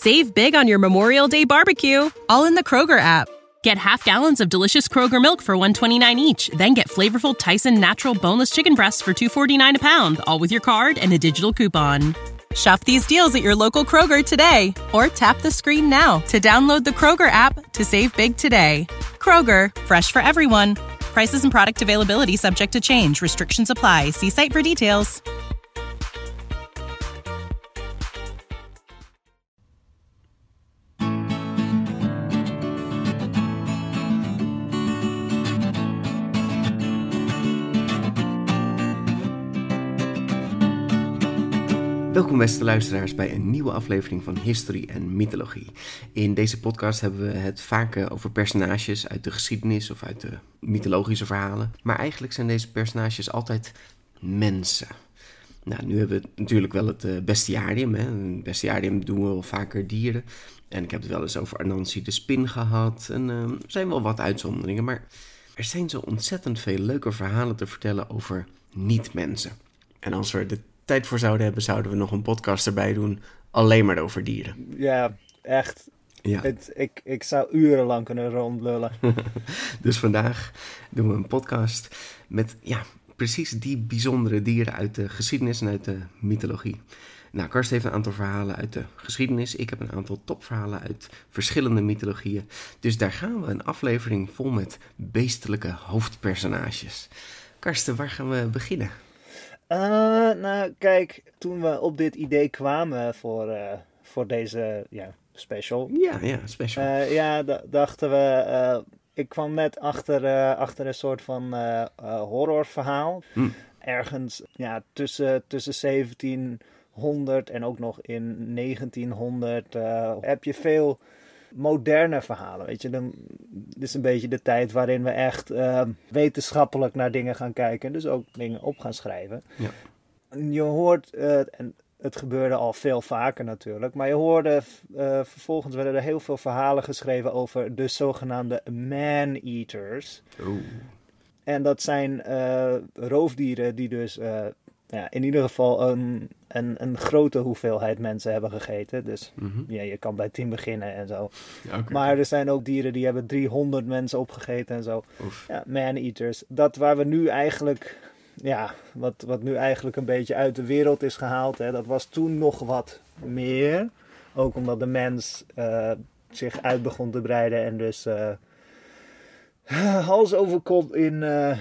Save big on your Memorial Day barbecue, all in the Kroger app. Get half gallons of delicious Kroger milk for 129 each, then get flavorful Tyson natural boneless chicken breasts for 249 a pound, all with your card and a digital coupon. Shop these deals at your local Kroger today or tap the screen now to download the Kroger app to save big today. Kroger, fresh for everyone. Prices and product availability subject to change. Restrictions apply. See site for details. Welkom beste luisteraars bij een nieuwe aflevering van History en Mythologie. In deze podcast hebben we het vaak over personages uit de geschiedenis of uit de mythologische verhalen. Maar eigenlijk zijn deze personages altijd mensen. Nou, nu hebben we natuurlijk wel het uh, bestiarium. Hè. Bestiarium doen we wel vaker dieren. En ik heb het wel eens over Anansi de Spin gehad. En uh, er zijn wel wat uitzonderingen, maar er zijn zo ontzettend veel leuke verhalen te vertellen over niet-mensen. En als we de tijd voor zouden hebben, zouden we nog een podcast erbij doen. Alleen maar over dieren. Ja, echt. Ja. Het, ik, ik zou urenlang kunnen rondlullen. dus vandaag doen we een podcast met ja, precies die bijzondere dieren uit de geschiedenis en uit de mythologie. Nou, Karst heeft een aantal verhalen uit de geschiedenis. Ik heb een aantal topverhalen uit verschillende mythologieën. Dus daar gaan we een aflevering vol met beestelijke hoofdpersonages. Karsten, waar gaan we beginnen? Uh, nou, kijk, toen we op dit idee kwamen voor, uh, voor deze ja, special. Ja, ja, special. Uh, ja, dachten we. ik kwam net achter, achter een soort van horrorverhaal. Hm. Ergens ja, tussen, tussen 1700 en ook nog in 1900 heb je veel moderne verhalen. Weet je, dan, dit is een beetje de tijd waarin we echt uh, wetenschappelijk naar dingen gaan kijken. Dus ook dingen op gaan schrijven. Ja. Je hoort, uh, en het gebeurde al veel vaker natuurlijk, maar je hoorde uh, vervolgens werden er heel veel verhalen geschreven over de zogenaamde man-eaters. En dat zijn roofdieren die dus ja, in ieder geval een, een, een grote hoeveelheid mensen hebben gegeten. Dus Mhm. ja, je kan bij 10 beginnen en zo. Ja. Maar er zijn ook dieren die hebben 300 mensen opgegeten en zo. Oef. Ja, man-eaters. Dat waar we nu eigenlijk, ja, wat, wat nu eigenlijk een beetje uit de wereld is gehaald. Hè, dat was toen nog wat meer. Ook omdat de mens eh, zich uit begon te breiden en dus eh hals over kop in, eh,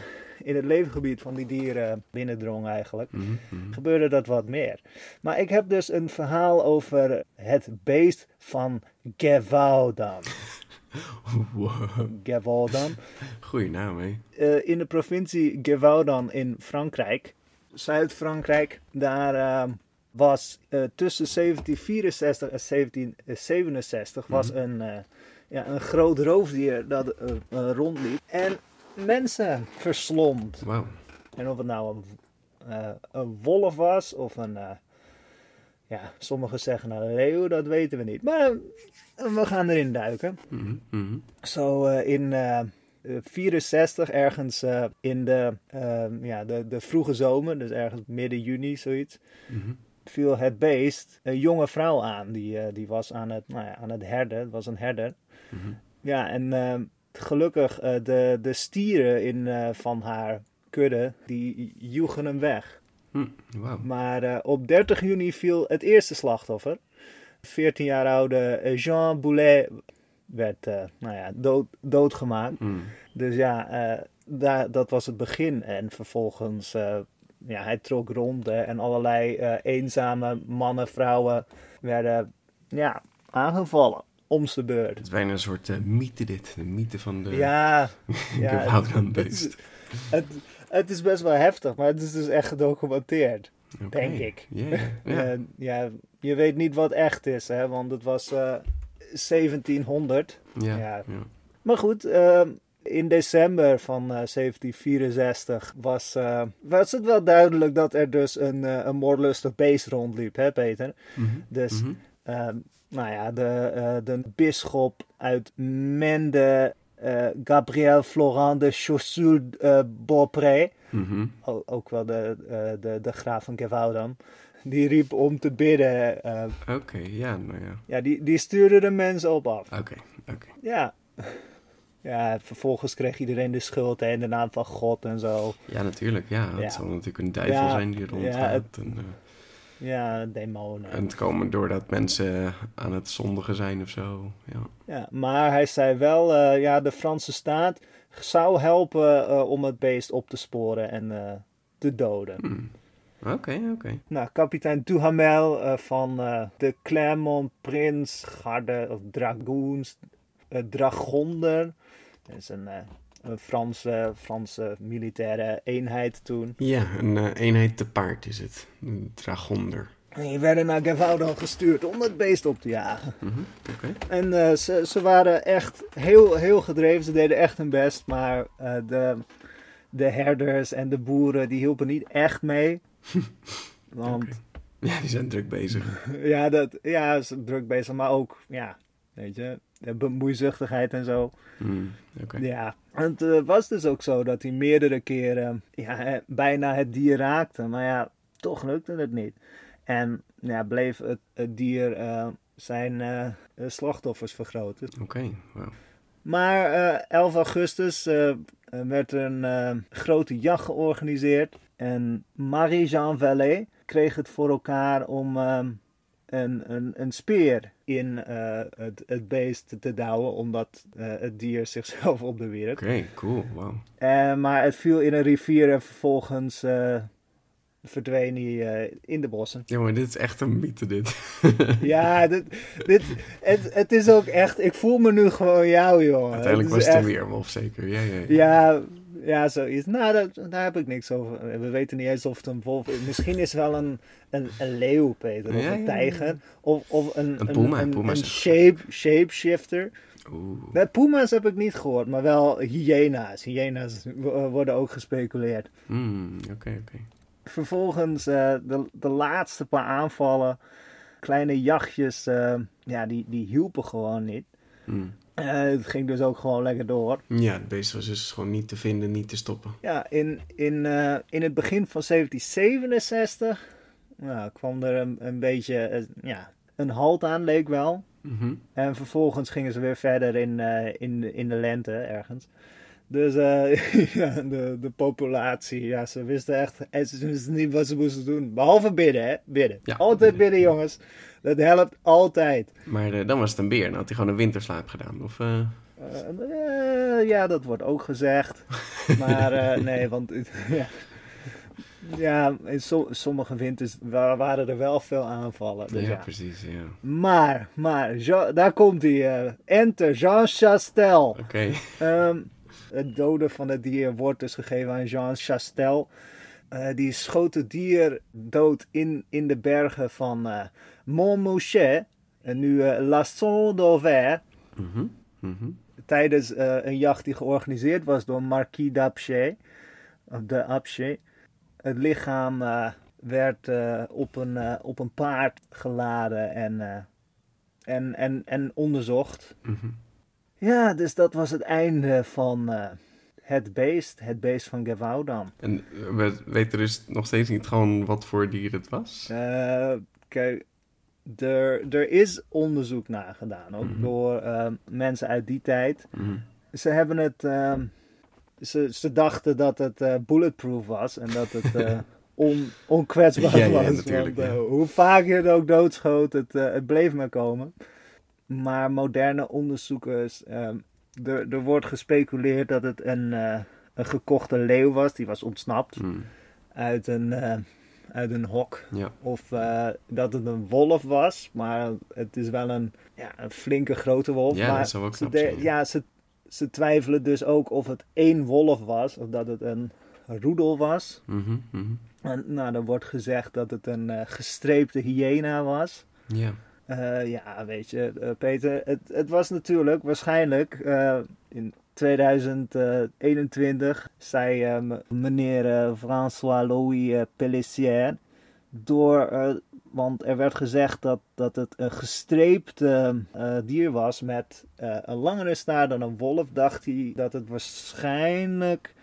in het leefgebied van die dieren binnendrong eigenlijk. Mhm, mhm. Gebeurde dat wat meer. Maar ik heb dus een verhaal over het beest van Gevaudan. Wow. Gevaudan. Goeie naam, hè? Eh, in de provincie Gevaudan in Frankrijk, Zuid-Frankrijk, daar eh, was eh, tussen 1764 en 1767 was een, eh, ja, een groot roofdier dat rondliep en mensen verslond. En of het nou een, eh, een wolf was of een, eh, ja, sommigen zeggen een leeuw, dat weten we niet. Maar eh, we gaan erin duiken. Mhm, mhm. Zo in eh 64, ergens in de, ja, de, de vroege zomer, dus ergens midden juni, zoiets, Mhm. viel het beest een jonge vrouw aan. Die, die was aan het, nou ja, aan het herden, het was een herder. Mhm. Ja, en gelukkig eh, de, de stieren in, eh, van haar kudde, die joegen hem weg. Hm. Maar eh, op 30 juni viel het eerste slachtoffer. 14 jaar oude Jean Boulet werd nou ja, dood, doodgemaakt. Mhm. Dus ja, daar, dat was het begin. En vervolgens, ja, hij trok rond hè, en allerlei eenzame mannen, vrouwen werden ja, aangevallen. Om zijn beurt. Het is bijna een soort eh, mythe dit. De mythe van de Ja, ja Gevaudan het, beest. het, het, het is best wel heftig, maar het is dus echt gedocumenteerd. Denk ik. Ja, ja, ja. Eh, ja, je weet niet wat echt is, hè, want het was eh, 1700. ja, ja. ja. Maar goed, in december van eh, 1764 was, eh, was het wel duidelijk dat er dus een, eh, een moordlustig beest rondliep, hè Peter? Mhm, Dus, mhm. ehm, nou ja, de, eh, de bisschop uit Mende, eh, Gabriel Florent de Chaussul-Beaupré, Mhm. o- ook wel de, eh, de, de graaf van Gevaudan, die riep om te bidden. eh, Oké, ja, nou ja. ja, die, die stuurde de mensen op af. Oké, oké. Ja. Ja, vervolgens kreeg iedereen de schuld hè, in de naam van God en zo. Ja, natuurlijk. Ja, het Ja. zal natuurlijk een duivel Ja, zijn die ja, rondgaat. het- en, eh, Ja, demonen. en het komen doordat mensen aan het zondigen zijn of zo. Ja. Ja, maar hij zei wel, eh, ja, de Franse staat zou helpen eh, om het beest op te sporen en eh, te doden. Hmm. Oké, oké. Nou, kapitein Duhamel van de Clermont Prince Garde of Dragoons, Dragonder. Dat is een, een Franse, Franse militaire eenheid toen. Ja, een eh, eenheid te paard is het. Een dragonder. En die werden naar Gevaudan gestuurd om het beest op te jagen. Mhm. En eh, ze, ze waren echt heel, heel gedreven. Ze deden echt hun best. Maar eh, de, de herders en de boeren die hielpen niet echt mee. Want. Ja, die zijn druk bezig. ja, dat, ja, ze zijn druk bezig. Maar ook, ja, weet je, de bemoeizuchtigheid en zo. Oké. Ja, het eh, was dus ook zo dat hij meerdere keren ja, bijna het dier raakte. Maar ja, toch lukte het niet. En ja, bleef het, het dier eh, zijn eh, slachtoffers vergroten. Oké, wauw. Maar eh, 11 augustus werd er een grote jacht georganiseerd. En Marie-Jean Vallée kreeg het voor elkaar om een, een, een speer in eh, het, het beest te douwen, omdat eh, het dier zichzelf op de wierp. Oké, cool, wauw. Eh, maar het viel in een rivier en vervolgens verdween hij in de bossen. Ja, maar dit is echt een mythe, dit. Ja, dit, dit, het, het is ook echt, ik voel me nu gewoon jou, jongen. Uiteindelijk Het was het een echt- weerwolf, zeker. Ja, ja, ja. Ja, ja, zoiets. Nou, dat, daar heb ik niks over. We weten niet eens of het een wolf is. Misschien is het wel een, een, een leeuw, Peter. Of Ja, een tijger. Of, of een, Een puma, Een, een shape, shapeshifter. Oeh. Nee, puma's heb ik niet gehoord, maar wel hyena's. Hyena's wo- worden ook gespeculeerd. Hmm, Oké, oké. Vervolgens eh, de, de laatste paar aanvallen. Kleine jachtjes, eh, ja, die, die hielpen gewoon niet. Hmm. Eh, het ging dus ook gewoon lekker door. Ja, het beest was dus gewoon niet te vinden, niet te stoppen. Ja, in, in, eh, in het begin van 1767 nou, kwam er een, een beetje eh, ja, een halt aan, leek wel. Mhm. En vervolgens gingen ze weer verder in, in, in de lente ergens. Dus eh, ja, de, de populatie, ja, ze wisten echt eh, ze wisten niet wat ze moesten doen. Behalve bidden, hè? Bidden. Ja, altijd bidden, jongens. Dat helpt altijd. Maar eh, dan was het een beer. Dan had hij gewoon een winterslaap gedaan. Of, eh, ja, dat wordt ook gezegd. Maar eh, nee, want ja, ja in so- sommige winters wa- waren er wel veel aanvallen. Dus ja, ja. precies, ja. Maar, maar, Jean- daar komt hij. enter Jean Chastel. Oké. Ehm, het doden van het dier wordt dus gegeven aan Jean Chastel. Eh, die schoot het dier dood in, in de bergen van eh Montmouchet. En nu eh La Saule Mhm, mhm. tijdens een jacht die georganiseerd was door Marquis d'Apcher. Of de Apcher. Het lichaam werd op, een, op een paard geladen en, en, en, en onderzocht. Mhm. Ja, dus dat was het einde van eh, het beest. Het beest van Gevaudan. En eh, we weten dus nog steeds niet gewoon wat voor dier het was. Eh, kijk, er, er is onderzoek naar gedaan. Ook Mhm. door eh, mensen uit die tijd. Mhm. Ze hebben het. ehm, ze, ze dachten dat het bulletproof was en dat het on, onkwetsbaar Ja, ja, was. natuurlijk, want, ja. Hoe vaak je het ook doodschoot, het, het bleef maar komen. Maar moderne onderzoekers. ehm, er, er wordt gespeculeerd dat het een, eh, een gekochte leeuw was. Die was ontsnapt Mhm. uit een, eh, uit een hok. Ja. Of eh, dat het een wolf was. Maar het is wel een, ja, een flinke grote wolf. Ja, maar dat zou ook ze zijn, ja. ja, ze, ze twijfelen dus ook of het één wolf was. Of dat het een, roedel was. Mhm, mhm. En, nou, dan wordt gezegd dat het een gestreepte hyena was. Ja. Eh, ja, weet je, eh, Peter, het, het was natuurlijk waarschijnlijk eh, in 2021 zei meneer François-Louis uh, Pellissier door, want er werd gezegd dat, dat het een gestreept dier was met een langere staart dan een wolf, dacht hij dat het waarschijnlijk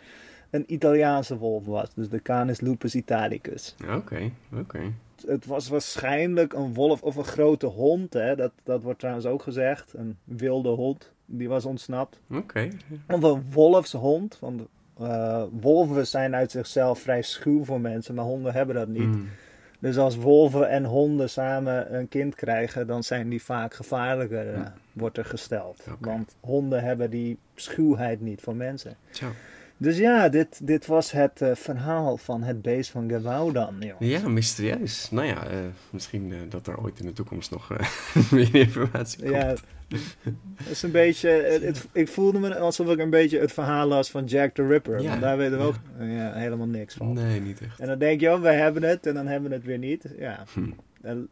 een Italiaanse wolf was, dus de Canis lupus italicus Oké, oké. Het was waarschijnlijk een wolf of een grote hond. Hè? Dat, dat wordt trouwens ook gezegd. Een wilde hond. Die was ontsnapt. Oké. Of een wolfshond. Want eh, wolven zijn uit zichzelf vrij schuw voor mensen. Maar honden hebben dat niet. Mm. Dus als wolven en honden samen een kind krijgen. Dan zijn die vaak gevaarlijker. eh, wordt er gesteld. Want honden hebben die schuwheid niet voor mensen. Zo. Dus ja, dit, dit was het eh, verhaal van het beest van Gavaudan. jongens. Ja, mysterieus. Nou ja, eh, misschien eh, dat er ooit in de toekomst nog meer informatie komt. Ja, dat is een beetje. Het, het- ik voelde me alsof ik een beetje het verhaal las van Jack the Ripper. Ja, want daar weten we ja. ook ja, helemaal niks van. Nee, niet echt. En dan denk je, oh, wij hebben het en dan hebben we het weer niet. Ja, Hm.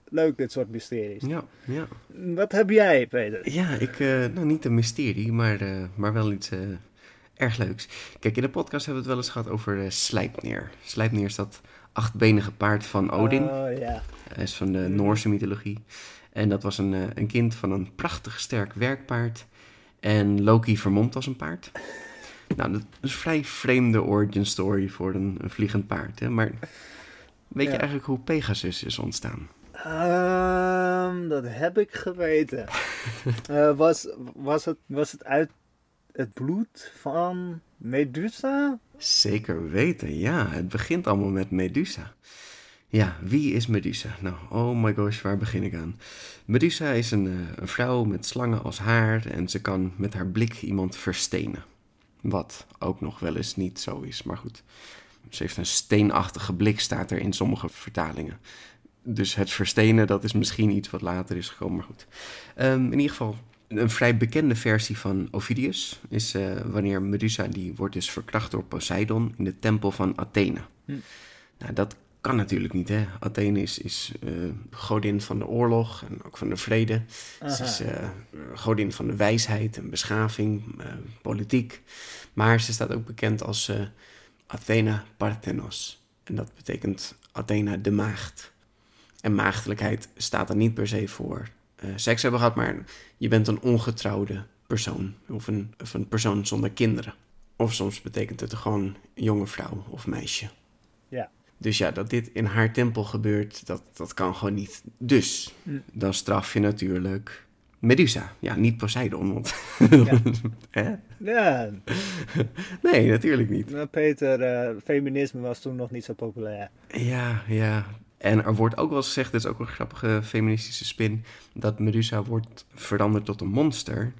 Leuk dit soort mysteries. Ja, ja. Wat heb jij, Peter? Ja, ik, nou niet een mysterie, maar, maar wel iets erg leuks. Kijk, in de podcast hebben we het wel eens gehad over eh Sleipnir. Sleipnir is dat achtbenige paard van Odin. Oh ja. Hij is van de Noorse mythologie. En dat was een, eh, een kind van een prachtig sterk werkpaard. En Loki vermomd als een paard. Nou, dat is een vrij vreemde origin story voor een, een vliegend paard. Hè? Maar weet je eigenlijk hoe Pegasus is ontstaan? Ehm, dat heb ik geweten. Eh, was, was, het, was het uit het bloed van Medusa? Zeker weten, ja. Het begint allemaal met Medusa. Ja, wie is Medusa? Nou, oh my gosh, waar begin ik aan? Medusa is een, eh, een vrouw met slangen als haar en ze kan met haar blik iemand verstenen. Wat ook nog wel eens niet zo is, maar goed. Ze heeft een steenachtige blik, staat er in sommige vertalingen. Dus het verstenen, dat is misschien iets wat later is gekomen, maar goed. Ehm, in ieder geval, een vrij bekende versie van Ovidius is eh, wanneer Medusa, die wordt dus verkracht door Poseidon in de tempel van Athene. Hm. Nou, dat kan natuurlijk niet, hè. Athene is, is eh, godin van de oorlog en ook van de vrede. Ze is eh, godin van de wijsheid en beschaving, politiek. Maar ze staat ook bekend als Athena Parthenos. En dat betekent Athena de maagd. En maagdelijkheid staat er niet per se voor eh, seks hebben gehad, maar je bent een ongetrouwde persoon. Of een, of een persoon zonder kinderen. Of soms betekent het gewoon jonge vrouw of meisje. Ja. Dus ja, dat dit in haar tempel gebeurt, dat, dat kan gewoon niet. Dus, Hm. dan straf je natuurlijk Medusa. Ja, niet Poseidon, want... Ja. Hè? Ja, Nee, natuurlijk niet. nou, Peter, eh, feminisme was toen nog niet zo populair. Ja, ja. En er wordt ook wel eens gezegd, dit is ook een grappige feministische spin, dat Medusa wordt veranderd tot een monster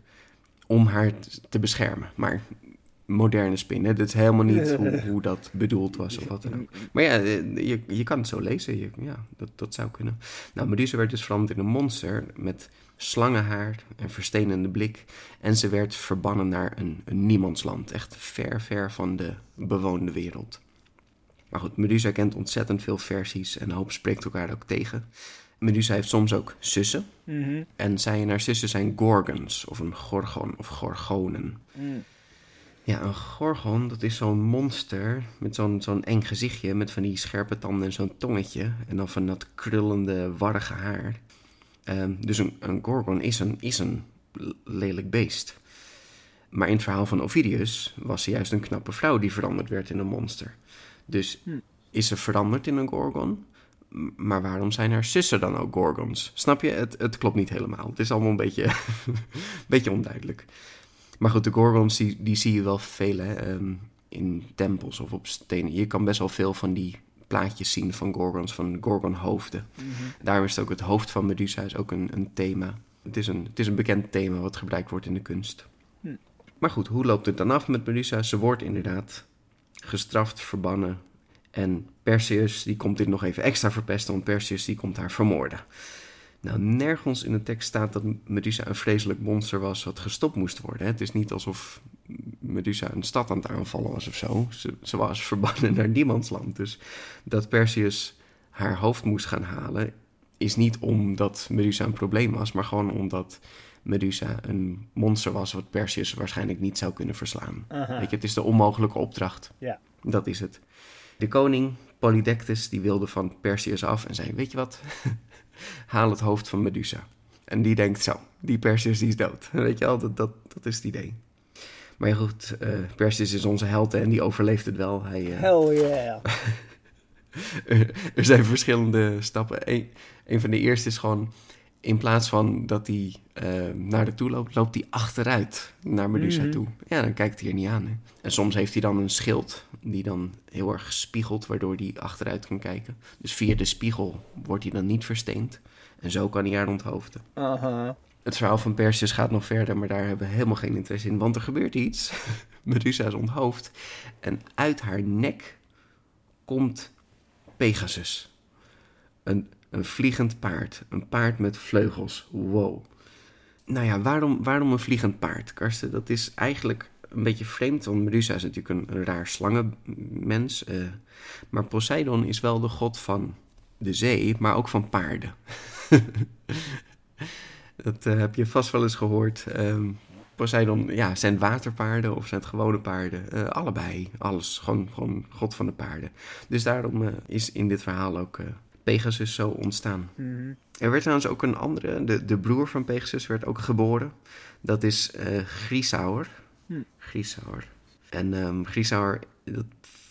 om haar te beschermen. Maar moderne spin, hè? dit is helemaal niet hoe, hoe dat bedoeld was of wat dan ook. Maar ja, eh, je, je kan het zo lezen, je, ja, dat, dat zou kunnen. Nou, Medusa werd dus veranderd in een monster met slangenhaar en verstenende blik. En ze werd verbannen naar een, een niemandsland, echt ver, ver van de bewoonde wereld. Maar goed, Medusa kent ontzettend veel versies en een hoop spreekt elkaar ook tegen. Medusa heeft soms ook zussen. Mhm. En zij en haar zussen zijn gorgons, of een gorgon, of gorgonen. Mm. Ja, een gorgon, dat is zo'n monster met zo'n zo'n eng gezichtje... met van die scherpe tanden en zo'n tongetje... en dan van dat krullende, warrige haar. Ehm, dus een, een gorgon is een, is een lelijk beest. Maar in het verhaal van Ovidius was ze juist een knappe vrouw... die veranderd werd in een monster. Dus Hm. is ze veranderd in een gorgon... Maar waarom zijn haar zussen dan ook gorgons? Snap je? Het, het klopt niet helemaal. Het is allemaal een beetje, een beetje onduidelijk. Maar goed, de gorgons die, die zie je wel veel hè, ehm, in tempels of op stenen. Je kan best wel veel van die plaatjes zien van gorgons, van gorgonhoofden. Mhm. Daarom is het ook het hoofd van Medusa is ook een, een thema. Het is een, het is een bekend thema wat gebruikt wordt in de kunst. Hm. Maar goed, hoe loopt het dan af met Medusa? Ze wordt inderdaad gestraft, verbannen. En Perseus, die komt dit nog even extra verpesten, want Perseus die komt haar vermoorden. Nou, nergens in de tekst staat dat Medusa een vreselijk monster was wat gestopt moest worden. Het is niet alsof Medusa een stad aan het aanvallen was of zo. Ze, ze was verbannen naar niemandsland. Dus dat Perseus haar hoofd moest gaan halen, is niet omdat Medusa een probleem was, maar gewoon omdat Medusa een monster was wat Perseus waarschijnlijk niet zou kunnen verslaan. Weet je, het is de onmogelijke opdracht. Ja. Dat is het. De koning Polydectes die wilde van Perseus af en zei: Weet je wat? Haal het hoofd van Medusa. En die denkt zo: Die Perseus die is dood. Weet je wel, dat, dat, dat is het idee. Maar ja, goed, uh, Perseus is onze held en die overleeft het wel. Hij, uh, Hell yeah. er zijn verschillende stappen. Eén een van de eerste is gewoon in plaats van dat hij uh, naar de toe loopt, loopt hij achteruit naar Medusa toe. Ja, dan kijkt hij er niet aan. Hè. En soms heeft hij dan een schild die dan heel erg spiegelt, waardoor hij achteruit kan kijken. Dus via de spiegel wordt hij dan niet versteend. En zo kan hij haar onthoofden. Uh-huh. Het verhaal van Perseus gaat nog verder, maar daar hebben we helemaal geen interesse in. Want er gebeurt iets. Medusa is onthoofd. En uit haar nek komt Pegasus. Een een vliegend paard. Een paard met vleugels. Wow. Nou ja, waarom, waarom een vliegend paard, Karsten? Dat is eigenlijk een beetje vreemd, want Medusa is natuurlijk een, raar slangenmens. Uh, maar Poseidon is wel de god van de zee, maar ook van paarden. dat uh, heb je vast wel eens gehoord. Um, Poseidon, ja, zijn waterpaarden of zijn het gewone paarden? Uh, allebei, alles. Gewoon, gewoon god van de paarden. Dus daarom is in dit verhaal ook Pegasus zo ontstaan. Mhm. Er werd trouwens ook een andere, de, de broer van Pegasus werd ook geboren. Dat is uh. En um, dat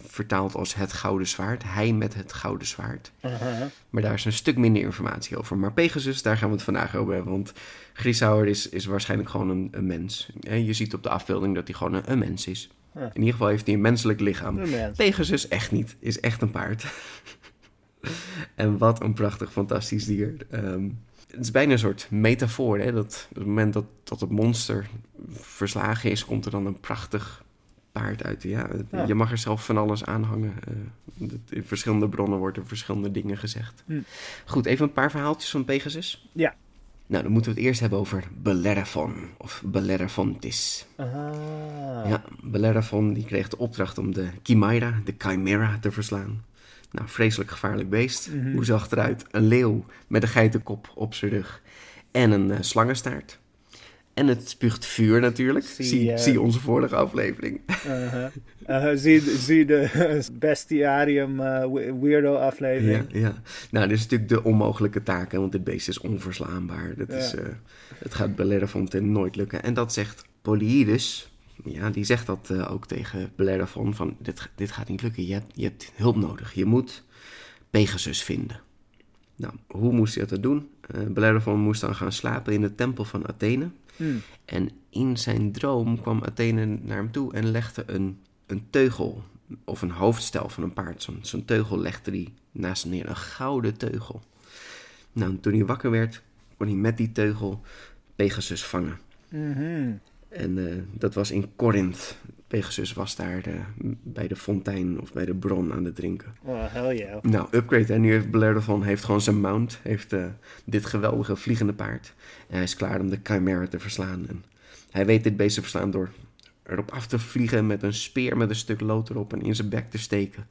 vertaalt als het gouden zwaard. Hij met het gouden zwaard. Uh-huh. Maar daar is een stuk minder informatie over. Maar Pegasus, daar gaan we het vandaag over hebben. Want Grisaur is, is waarschijnlijk gewoon een, een mens. En je ziet op de afbeelding dat hij gewoon een, een mens is. In ieder geval heeft hij een menselijk lichaam. Een mens. Pegasus echt niet. Is echt een paard. En wat een prachtig, fantastisch dier. Ehm, het is bijna een soort metafoor. Hè? Dat op het moment dat, dat het monster verslagen is, komt er dan een prachtig paard uit. Ja, Ja. Je mag er zelf van alles aan hangen. Eh, in verschillende bronnen worden verschillende dingen gezegd. Hm. Goed, even een paar verhaaltjes van Pegasus. Ja. Nou, dan moeten we het eerst hebben over Bellerophon of Bellerophontis. Ah. Ja, Bellerophon die kreeg de opdracht om de Chimera, de Chimera, te verslaan. Nou, vreselijk gevaarlijk beest. Mhm. Hoe zag het eruit? Een leeuw met een geitenkop op zijn rug en een eh, slangenstaart. En het spuugt vuur natuurlijk. Zie, Zie, eh, zie onze vorige aflevering. Uh-huh. Uh, zie, zie de bestiarium uh, we- weirdo aflevering. Ja, ja. Nou, dit is natuurlijk de onmogelijke taak, hè, want dit beest is onverslaanbaar. Dat Ja. is, eh, het gaat Bellerophon ten nooit lukken. En dat zegt Polyidus. Ja, die zegt dat eh, ook tegen Bellerophon van dit, dit gaat niet lukken. Je hebt, je hebt hulp nodig. Je moet Pegasus vinden. Nou, hoe moest hij dat doen? Bellerophon moest dan gaan slapen in de tempel van Athene. Hmm. En in zijn droom kwam Athene naar hem toe en legde een, een teugel of een hoofdstel van een paard. Zo'n zo'n teugel legde hij naast hem neer, een gouden teugel. Nou, en toen hij wakker werd, kon hij met die teugel Pegasus vangen. Mhm. En eh, dat was in Corinth. Pegasus was daar eh, bij de fontein of bij de bron aan het drinken. Oh, hell yeah. Nou, upgrade. En nu heeft Bellerophon heeft gewoon zijn mount. Heeft eh, dit geweldige vliegende paard. En hij is klaar om de Chimera te verslaan. En hij weet dit beest te verslaan door erop af te vliegen met een speer met een stuk lood erop en in zijn bek te steken.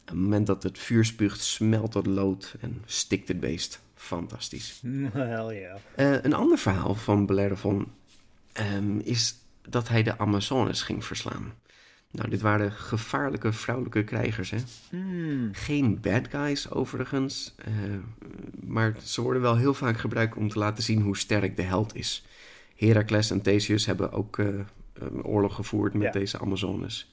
Op het moment dat het vuur spuugt, smelt dat lood en stikt het beest. Fantastisch. Hell yeah. Een ander verhaal van Bellerophon ehm, is dat hij de Amazones ging verslaan. Nou, dit waren gevaarlijke vrouwelijke krijgers, hè. Hmm. Geen bad guys overigens, eh, maar ze worden wel heel vaak gebruikt om te laten zien hoe sterk de held is. Heracles en Theseus hebben ook eh, een oorlog gevoerd met Ja. deze Amazones.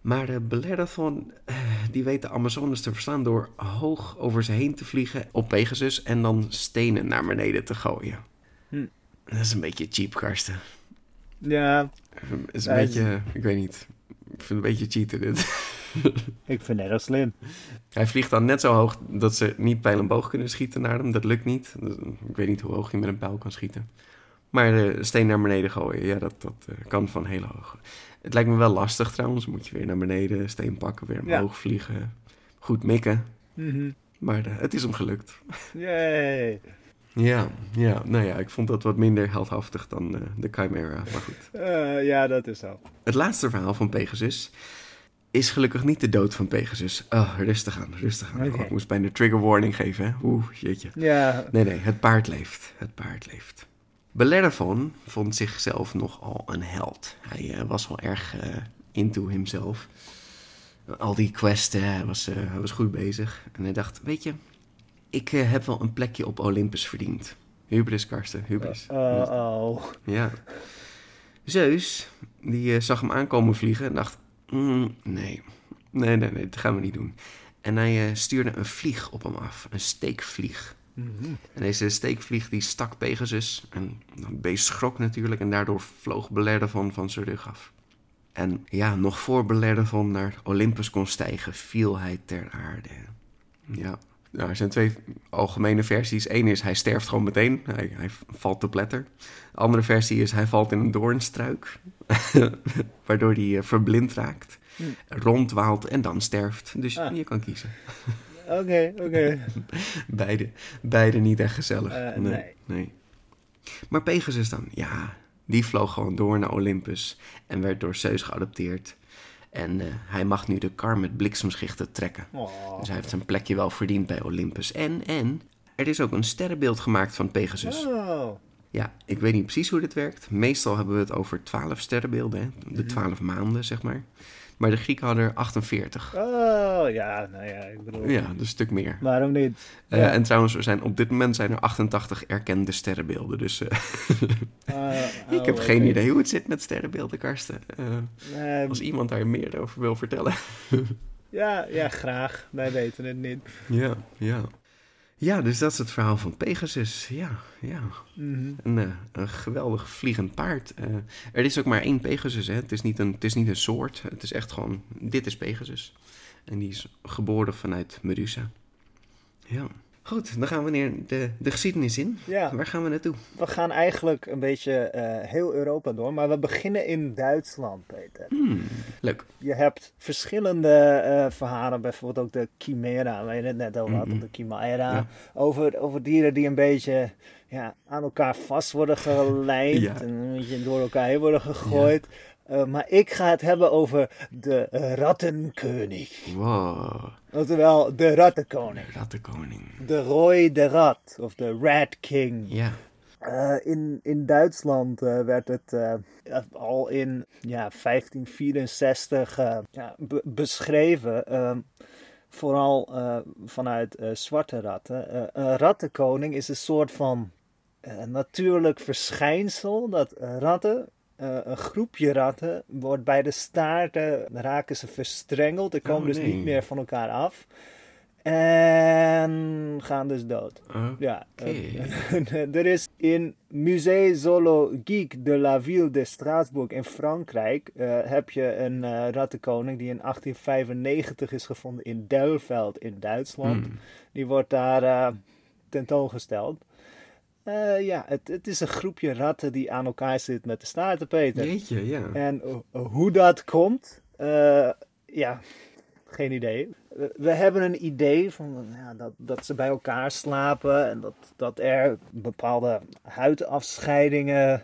Maar de Bellerophon, eh, die weet de Amazones te verslaan door hoog over ze heen te vliegen op Pegasus en dan stenen naar beneden te gooien. Dat is een beetje cheap, Karsten. Ja, is een beetje, ik weet niet, ik vind het een beetje cheaten dit. ik vind het heel slim. Hij vliegt dan net zo hoog dat ze niet pijl en boog kunnen schieten naar hem. Dat lukt niet. Ik weet niet hoe hoog je met een pijl kan schieten. Maar de steen naar beneden gooien, ja, dat, dat eh, kan van heel hoog. Het lijkt me wel lastig trouwens. Moet je weer naar beneden, steen pakken, weer Ja. omhoog vliegen. Goed mikken. Mhm. Maar eh, het is hem gelukt. Yay. Ja, ja, nou ja, ik vond dat wat minder heldhaftig dan uh, de Chimera, maar goed. Uh, ja, dat is zo. Het laatste verhaal van Pegasus is gelukkig niet de dood van Pegasus. Oh, rustig aan, rustig aan. Okay. Oh, ik moest bijna trigger warning geven, hè? Oeh, jeetje. Ja. Nee, nee, het paard leeft. Het paard leeft. Bellerophon vond zichzelf nogal een held. Hij uh, was wel erg into himself. Al die questen, hij was, hij was goed bezig. En hij dacht, weet je, ik uh, heb wel een plekje op Olympus verdiend. Hubris, Karsten, hubris. Uh oh. Ja. Zeus, die uh, zag hem aankomen vliegen en dacht... Mm, nee, nee, nee, nee, dat gaan we niet doen. En hij stuurde een vlieg op hem af, een steekvlieg. Mm -hmm. En deze steekvlieg die stak Pegasus. En dat beest schrok natuurlijk en daardoor vloog Belerdavon van zijn rug af. En ja, nog voor Belerdavon naar Olympus kon stijgen, viel hij ter aarde. Ja, nou, er zijn twee algemene versies. Eén is hij sterft gewoon meteen. Hij, hij valt te pletter. De andere versie is hij valt in een doornstruik. waardoor hij uh, verblind raakt. Hm. Rondwaalt en dan sterft. Dus ah. je kan kiezen. Oké, oké. beide, beide niet echt gezellig. Uh, nee, nee, nee. Maar Pegasus dan? Ja, die vloog gewoon door naar Olympus. En werd door Zeus geadopteerd. En uh, hij mag nu de kar met bliksemschichten trekken. Oh. Dus hij heeft zijn plekje wel verdiend bij Olympus. En, en, er is ook een sterrenbeeld gemaakt van Pegasus. Oh. Ja, ik weet niet precies hoe dit werkt. Meestal hebben we het over twaalf sterrenbeelden, hè? de Mhm. twaalf maanden, zeg maar. Maar de Grieken hadden er 48. Oh, ja, nou ja, ik bedoel... Ja, dus een stuk meer. Waarom niet? Uh, Ja. En trouwens, er zijn, op dit moment zijn er 88 erkende sterrenbeelden. Dus uh, Ah, ik heb oh, geen idee hoe het zit met sterrenbeelden, Karsten. Nee, als iemand daar meer over wil vertellen. ja, ja, graag. Wij weten het niet. ja, ja. Ja, dus dat is het verhaal van Pegasus. Ja, ja. Mhm. Een, eh, een geweldig vliegend paard. Eh, er is ook maar één Pegasus. Hè. Het, is niet een, het is niet een soort. Het is echt gewoon, dit is Pegasus. En die is geboren vanuit Medusa. Ja. Goed, dan gaan we weer de, de geschiedenis in. Ja. Waar gaan we naartoe? We gaan eigenlijk een beetje eh, heel Europa door, maar we beginnen in Duitsland, Peter. Hmm, leuk. Je hebt verschillende eh, verhalen, bijvoorbeeld ook de Chimera, waar je het net over had, Mhm. de Chimera. Ja. Over, over dieren die een beetje ja, aan elkaar vast worden gelijmd Ja. en een beetje door elkaar heen worden gegooid. Eh, maar ik ga het hebben over de Rattenkönig. Wow, Oftewel, de Rattenkoning. rattenkoning. De Roy de Rat, of de Rat King. Ja, Eh, in, in Duitsland eh, werd het al in ja, 1564 eh, ja, be- beschreven. ehm, vooral vanuit zwarte ratten. Een rattenkoning is een soort van natuurlijk verschijnsel dat ratten. Eh, een groepje ratten wordt bij de staarten, raken ze verstrengeld en komen Oh, dus niet meer van elkaar af. En gaan dus dood. Ja, eh, er is in Musée Zoologique de la Ville de Strasbourg in Frankrijk eh, heb je een rattenkoning die in 1895 is gevonden in Delfeld in Duitsland. Hmm. Die wordt daar tentoongesteld. Eh, ja, het, het is een groepje ratten die aan elkaar zit met de staarten, Peter. Jeetje, ja. En eh, hoe dat komt, eh, ja, geen idee. We, we hebben een idee van ja, dat, dat ze bij elkaar slapen en dat, dat er bepaalde huidafscheidingen,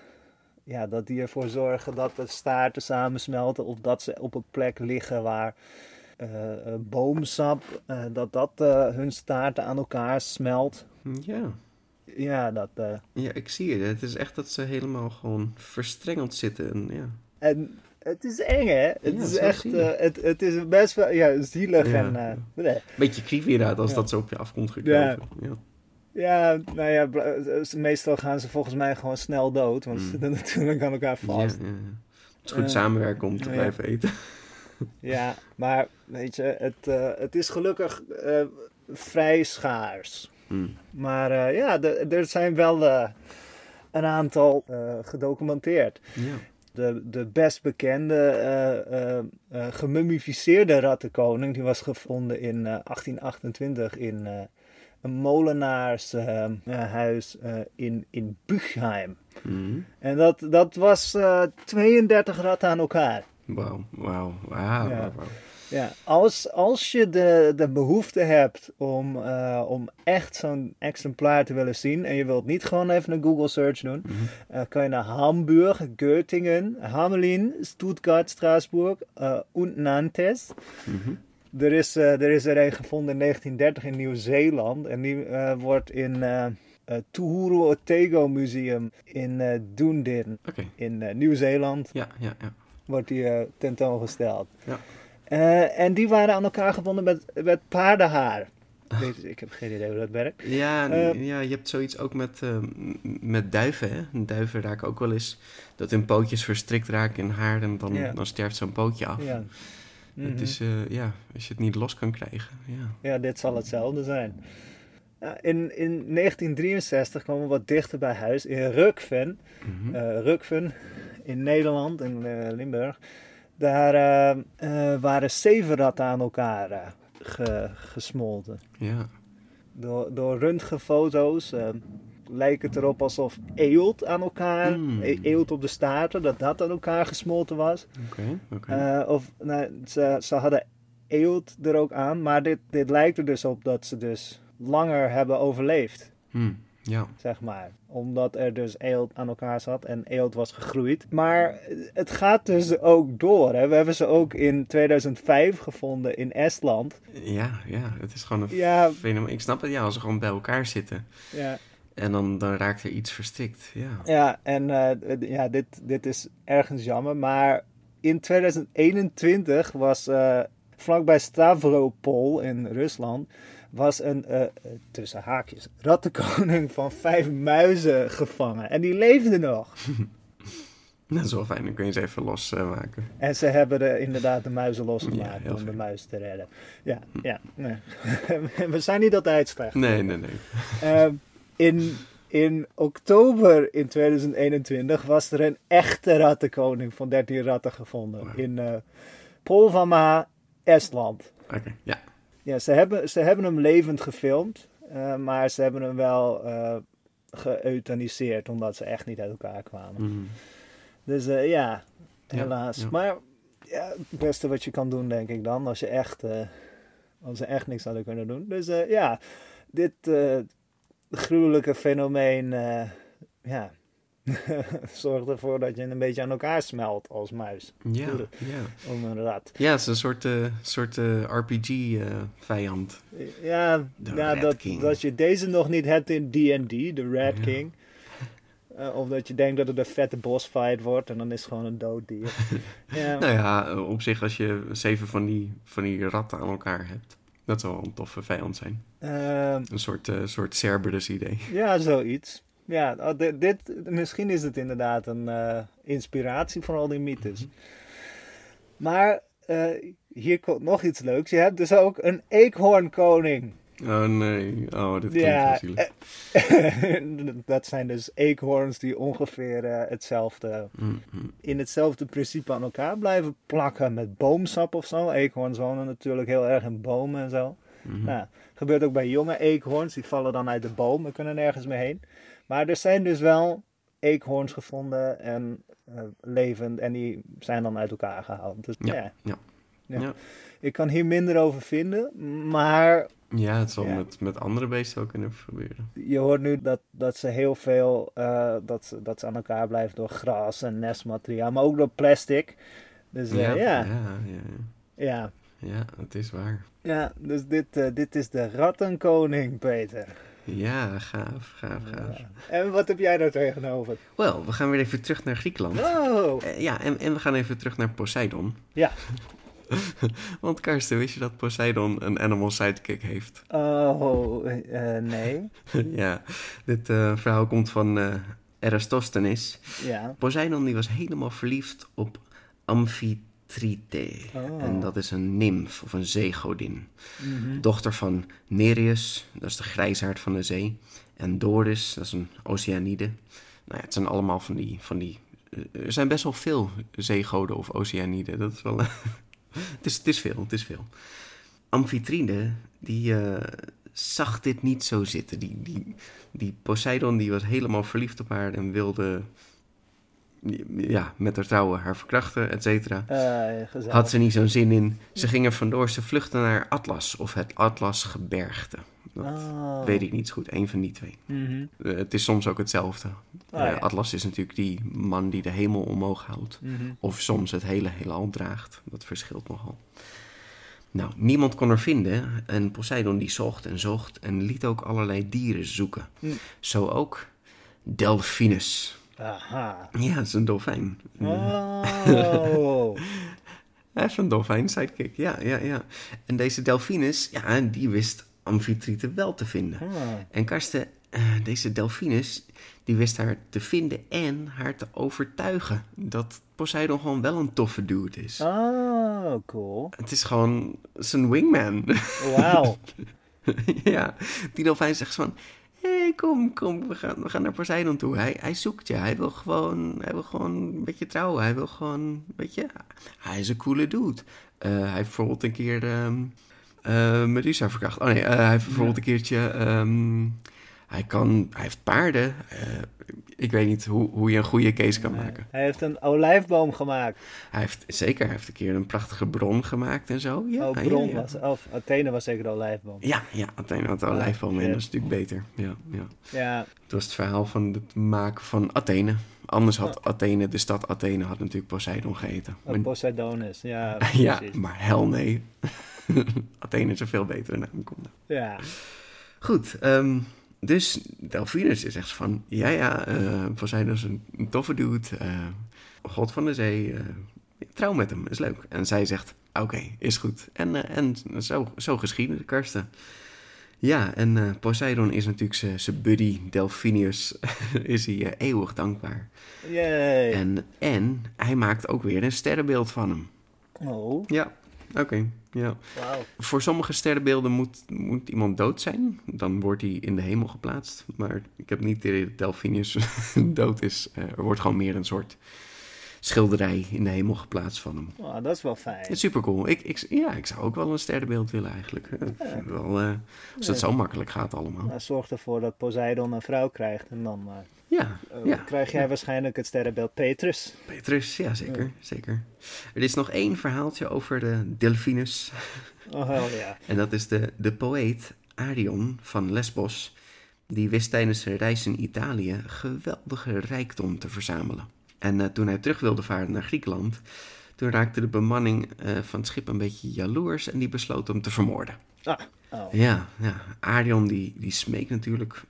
ja, dat die ervoor zorgen dat de staarten samensmelten of dat ze op een plek liggen waar boomsap, dat dat hun staarten aan elkaar smelt. Ja. Ja, dat... eh, ja, ik zie het. Het is echt dat ze helemaal gewoon verstrengeld zitten. En, ja. En het is eng, hè? Het Ja, is echt, eh, het, het is best wel ja, zielig Ja. en... eh, nee. Beetje creepy inderdaad als dat zo op je af komt gekropen. Ja. Ja, nou ja, meestal gaan ze volgens mij gewoon snel dood, want ze Mm. zitten natuurlijk aan elkaar vast. Het is goed samenwerken om te blijven eten. Ja, maar weet je, het, het is gelukkig vrij schaars. Maar eh, ja, er zijn wel eh, een aantal eh, gedocumenteerd. Ja. De, de best bekende gemummificeerde rattenkoning, die was gevonden in eh, 1828 in een molenaarshuis eh in, in Buchheim. Hmm. En dat, dat was eh 32 ratten aan elkaar. Wauw, wauw, wauw, Ja. wauw. Ja, als, als je de, de behoefte hebt om, uh, om echt zo'n exemplaar te willen zien en je wilt niet gewoon even een Google search doen, mm -hmm. uh, kan je naar Hamburg, Göttingen, Hamelin, Stuttgart, Straatsburg uh, en Nantes. Mm -hmm. Er is, er is er een gevonden in 1930 in Nieuw-Zeeland en die wordt in het Tuhuru Otego Museum in uh, Dunedin okay. in Nieuw-Zeeland. Ja, ja, ja. Wordt die tentoongesteld. Ja. En die waren aan elkaar gebonden met, met paardenhaar. Weet, ik heb geen idee hoe dat werkt. Ja, ja je hebt zoiets ook met, met duiven. Hè? Duiven raken ook wel eens dat hun pootjes verstrikt raken in haar en dan, dan sterft zo'n pootje af. Ja. Mm -hmm. Het is, ja, als je het niet los kan krijgen. Ja, ja dit zal hetzelfde zijn. In, in 1963 kwamen we wat dichter bij huis in Rukven. Mhm. Mm -hmm. uh, Rukven in Nederland, in uh, Limburg. Daar uh, waren zeven ratten aan elkaar ge, gesmolten. Ja. Door, door röntgenfoto's lijkt het erop alsof eelt aan elkaar, Mm. eelt op de staarten, dat dat aan elkaar gesmolten was. Oké, oké. of nou, ze, ze hadden eelt er ook aan, maar dit, dit lijkt er dus op dat ze dus langer hebben overleefd, Hmm, ja. zeg maar. Omdat er dus eelt aan elkaar zat en eelt was gegroeid. Maar het gaat dus ook door. Hè? We hebben ze ook in 2005 gevonden in Estland. Ja, ja, het is gewoon een Ja. fenomeen. Ik snap het, ja, als ze gewoon bij elkaar zitten Ja, en dan, dan raakt er iets verstikt. Ja. ja en eh, ja, dit, dit is ergens jammer. Maar in 2021 was eh, vlakbij Stavropol in Rusland... was een, eh, eh, tussen haakjes, rattenkoning van vijf muizen gevangen. En die leefde nog. Dat is wel fijn, dan kun je ze even losmaken. En ze hebben er inderdaad de muizen Ja, losgemaakt om de muis te redden. Ja, ja. Nee. We zijn niet altijd slecht. nee, nee, nee. Ehm, in, in oktober in 2021 was er een echte rattenkoning van 13 ratten gevonden. In eh Polvama, Estland. Oké, ja. Ja, ze hebben, ze hebben hem levend gefilmd. eh, maar ze hebben hem wel eh geëuthaniseerd omdat ze echt niet uit elkaar kwamen. Mhm. Dus eh, ja, helaas. ja. Maar ja, het beste wat je kan doen, denk ik dan, als je echt, als ze echt niks hadden kunnen doen. Dus ja, dit gruwelijke fenomeen, ja, zorgt ervoor dat je een beetje aan elkaar smelt als muis. Ja, ja. Om een rat. Ja, het is een soort, eh, soort RPG-vijand. Ja, De ja dat, King. dat je deze nog niet hebt in D&D, de Red Ja. King. Eh, of dat je denkt dat het een vette bossfight wordt en dan is het gewoon een dood dier. ja. nou ja, eh, op zich als je zeven van die, van die ratten aan elkaar hebt. Dat zou wel een toffe vijand zijn. Ehm, Een soort, eh soort Cerberus idee. Ja, zoiets. Ja, oh, dit, dit, misschien is het inderdaad een eh, inspiratie voor al die mythes. Maar eh, hier komt nog iets leuks. Je hebt dus ook een eekhoornkoning. Oh nee, oh dit klinkt Ja, zielig. dat zijn dus eekhoorns die ongeveer eh, hetzelfde, Mm, mm. in hetzelfde principe aan elkaar blijven plakken met boomsap of zo. Eekhoorns wonen natuurlijk heel erg in bomen en zo. Mhm. Nou, gebeurt ook bij jonge eekhoorns. Die vallen dan uit de boom en kunnen nergens meer heen. Maar er zijn dus wel eekhoorns gevonden en eh, levend. En die zijn dan uit elkaar gehaald. Dus ja, Ja, ja. Ja. Ja. ik kan hier minder over vinden. Maar Ja, het zal. Met, met andere beesten ook kunnen gebeuren. je hoort nu dat, dat ze heel veel... eh, dat, ze, dat ze aan elkaar blijven door gras en nestmateriaal. Maar ook door plastic. Dus eh, ja, ja, ja. ja, ja. ja. Ja, het is waar. Ja, dus dit, dit is de rattenkoning, Peter. Ja, gaaf, gaaf, gaaf. Ja. En wat heb jij daar tegenover? Wel, we gaan weer even terug naar Griekenland. Oh, Eh, ja, en, en we gaan even terug naar Poseidon. ja. Want Karsten, wist je dat Poseidon een animal sidekick heeft? Oh, eh, nee. ja, dit eh, verhaal komt van Eratosthenes. Ja. Poseidon die was helemaal verliefd op Amphitrite. Oh. En dat is een nimf of een zeegodin. Mhm. Dochter van Nereus, dat is de grijsaard van de zee. En Doris, dat is een oceanide. Nou ja, het zijn allemaal van die... Van die eh, er zijn best wel veel zeegoden of oceaniden. Dat is wel... het, is, het is veel, het is veel. Amphitrite, die eh, zag dit niet zo zitten. Die, die, die Poseidon die was helemaal verliefd op haar en wilde, ja, met haar trouwen haar verkrachten, et cetera. Eh. Had ze niet zo'n zin in. Ze gingen vandoor, ze vluchtten naar Atlas of het Atlasgebergte. Dat Oh. weet ik niet zo goed, een van die twee. Mhm. Eh, het is soms ook hetzelfde. Oh, Eh, ja. Atlas is natuurlijk die man die de hemel omhoog houdt. Mhm. Of soms het hele heelal draagt. Dat verschilt nogal. Nou, niemand kon er vinden. En Poseidon die zocht en zocht en liet ook allerlei dieren zoeken. Hm. Zo ook Delphinus. Aha. Ja, is een dolfijn. Oh. Hij is een dolfijn sidekick, ja, ja, ja. En deze Delphinus, ja, die wist Amfitrite wel te vinden. Ah. En Karsten, eh, deze Delphinus, die wist haar te vinden en haar te overtuigen dat Poseidon gewoon wel een toffe dude is. Oh, cool. Het is gewoon zijn wingman. Wauw. ja, die dolfijn zegt van... Kom, kom, we gaan, we gaan naar Poseidon toe. Hij, hij zoekt je. Hij wil, gewoon, hij wil gewoon een beetje trouwen. Hij wil gewoon, weet je... Hij is een coole dude. Eh, hij heeft bijvoorbeeld een keer eh, Medusa verkracht. Oh nee, eh, hij heeft bijvoorbeeld een keertje... ehm, hij, kan, hij heeft paarden. Eh, ik weet niet hoe, hoe je een goede case kan maken. Hij heeft een olijfboom gemaakt. Hij heeft, zeker, hij heeft een keer een prachtige bron gemaakt en zo. Ja, oh, bron ja. was Of Athene was zeker de olijfboom. Ja, ja, Athene had een olijfboom en dat is natuurlijk beter. Ja, ja. Ja. Het was het verhaal van het maken van Athene. Anders had Athene, de stad Athene, had natuurlijk Poseidon geheten. Oh, Maar- Poseidonus. Ja, ja, maar hel nee. Athene is een veel betere naam. Ja. Goed, ehm, dus Delphinus is echt van... Ja, ja, Poseidon is een, een toffe dude. eh, God van de zee. eh, trouw met hem, is leuk. En zij zegt, oké, is goed. En, eh, en zo, zo geschieden de karsten. Ja, en Poseidon is natuurlijk zijn- buddy Delphinius... is hij eeuwig dankbaar. Yay. En, en hij maakt ook weer een sterrenbeeld van hem. Oh, Ja, oké, ja. Voor sommige sterrenbeelden moet, moet iemand dood zijn. Dan wordt hij in de hemel geplaatst. Maar ik heb niet de idee dat Delphinius dood is. Eh, er wordt gewoon meer een soort schilderij in de hemel geplaatst van hem. Oh, dat is wel fijn. Is super cool. Ik, ik, ja, ik zou ook wel een sterrenbeeld willen eigenlijk. Eh, wel, eh, als het zo makkelijk gaat allemaal. Nou, zorg ervoor dat Poseidon een vrouw krijgt. En dan eh, Ja, ja. krijg jij waarschijnlijk het sterrenbeeld Petrus. Petrus, ja zeker, zeker. Er is nog één verhaaltje over de Delphinus. Oh, hell ja. En dat is de, de poëet Arion van Lesbos. Die wist tijdens zijn reis in Italië geweldige rijkdom te verzamelen. En eh, toen hij terug wilde varen naar Griekenland, toen raakte de bemanning eh, van het schip een beetje jaloers en die besloot hem te vermoorden. Ah, oh. Ja, ja. Arion die, die smeekt natuurlijk,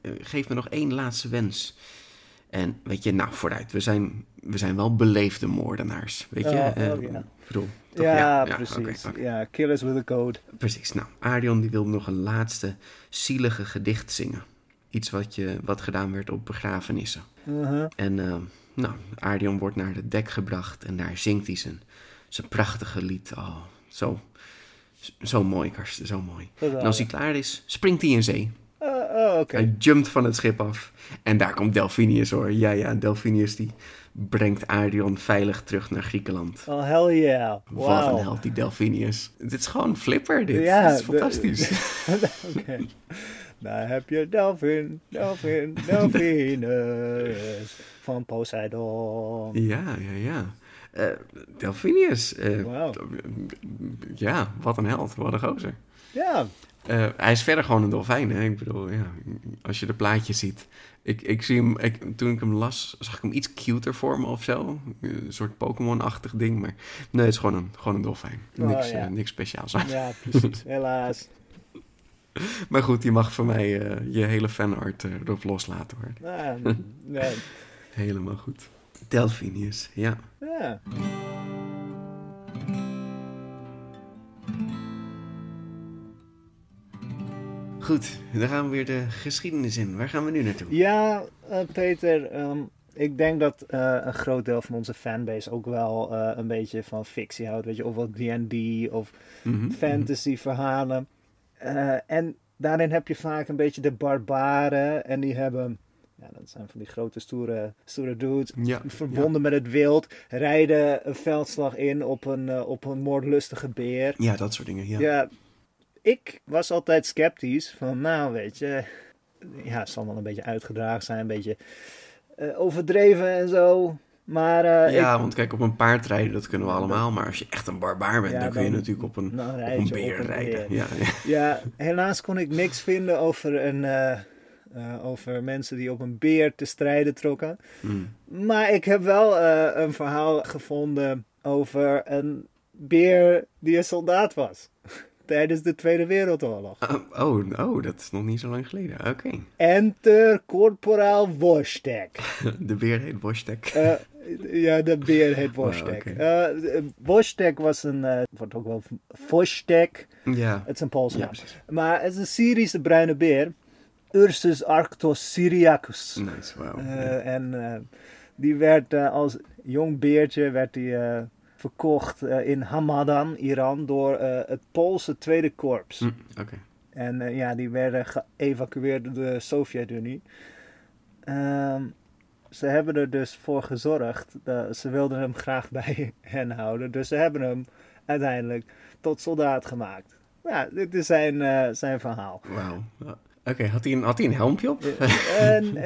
eh, geef me nog één laatste wens. En weet je, nou vooruit, we zijn, we zijn wel beleefde moordenaars, weet je? Oh, oh, ja. ik bedoel, toch? Ja, oké, precies. Ja, killers with a code. Precies. Nou, Arion die wilde nog een laatste zielige gedicht zingen. Iets wat, je, wat gedaan werd op begrafenissen. Uh-huh. En eh, nou, Arion wordt naar de dek gebracht en daar zingt hij zijn, zijn prachtige lied. Oh, zo, zo mooi, Karsten, zo mooi. En als hij klaar is, springt hij in zee. Hij jumpt van het schip af. En daar komt Delphinius hoor. Ja, ja, Delphinius die brengt Arion veilig terug naar Griekenland. Oh, hell yeah. Wat Wauw. een held, die Delphinius. Dit is gewoon flipper, dit. Ja, dit is fantastisch. Oké. Daar heb je Delphin, Delphin, Delphinus van Poseidon. Ja, ja, ja. Eh Delphinius. eh, Wauw. Ja, wat een held. Wat een gozer. Ja, Eh, hij is verder gewoon een dolfijn, hè. Ik bedoel, ja, als je de plaatjes ziet. Ik, ik zie hem, ik, toen ik hem las, zag ik hem iets cuter voor me of zo. Een soort Pokémon-achtig ding, maar nee, het is gewoon een, gewoon een dolfijn. Oh, Niks, ja. eh, niks speciaals aan. ja, precies. Helaas. Maar goed, je mag voor mij eh, je hele fanart erop loslaten, hoor. Ja, ja, Helemaal goed. Delphinius, ja. ja. Goed, dan gaan we weer de geschiedenis in. Waar gaan we nu naartoe? Ja, eh, Peter, ehm, ik denk dat eh, een groot deel van onze fanbase ook wel eh, een beetje van fictie houdt. Weet je, of wat D&D of Mhm, fantasy verhalen. En daarin heb je vaak een beetje de barbaren. En die hebben, ja, dat zijn van die grote stoere, stoere dudes. Ja, Verbonden met het wild. Rijden een veldslag in op een, op een moordlustige beer. Ja, dat soort dingen, ja. Ja, ik was altijd sceptisch. Van nou, weet je. Ja, het zal wel een beetje uitgedragen zijn. Een beetje eh, overdreven en zo. Maar, uh, ja, want kijk, op een paard rijden, dat kunnen we allemaal. Maar als je echt een barbaar bent, dan kun je natuurlijk op een, op een beer rijden. Ja, ja. ja, helaas kon ik niks vinden over, een, uh, uh, over mensen die op een beer te strijden trokken. Hmm. Maar ik heb wel een verhaal gevonden over een beer die een soldaat was tijdens de Tweede Wereldoorlog. Uh, oh, oh, dat is nog niet zo lang geleden. Oké. Enter Corporaal Wostek. de beer heet Wostek. Uh, ja, de beer heet Wostek. Oh, okay. uh, Wostek was een, wordt ook wel Vostek. Ja. Het is een Poolse maar het is een Syrische bruine beer. Ursus arctos syriacus. Nice, wow. En die werd als jong beertje, werd die verkocht uh, in Hamadan, Iran, door uh, het Poolse Tweede Korps. Mm, okay. En uh, ja, die werden geëvacueerd door de Sovjet-Unie. Um, ze hebben er dus voor gezorgd, dat ze wilden hem graag bij hen houden. Dus ze hebben hem uiteindelijk tot soldaat gemaakt. Ja, dit is zijn, zijn verhaal. Wauw. Oké, had, hij een, had hij een helmpje op?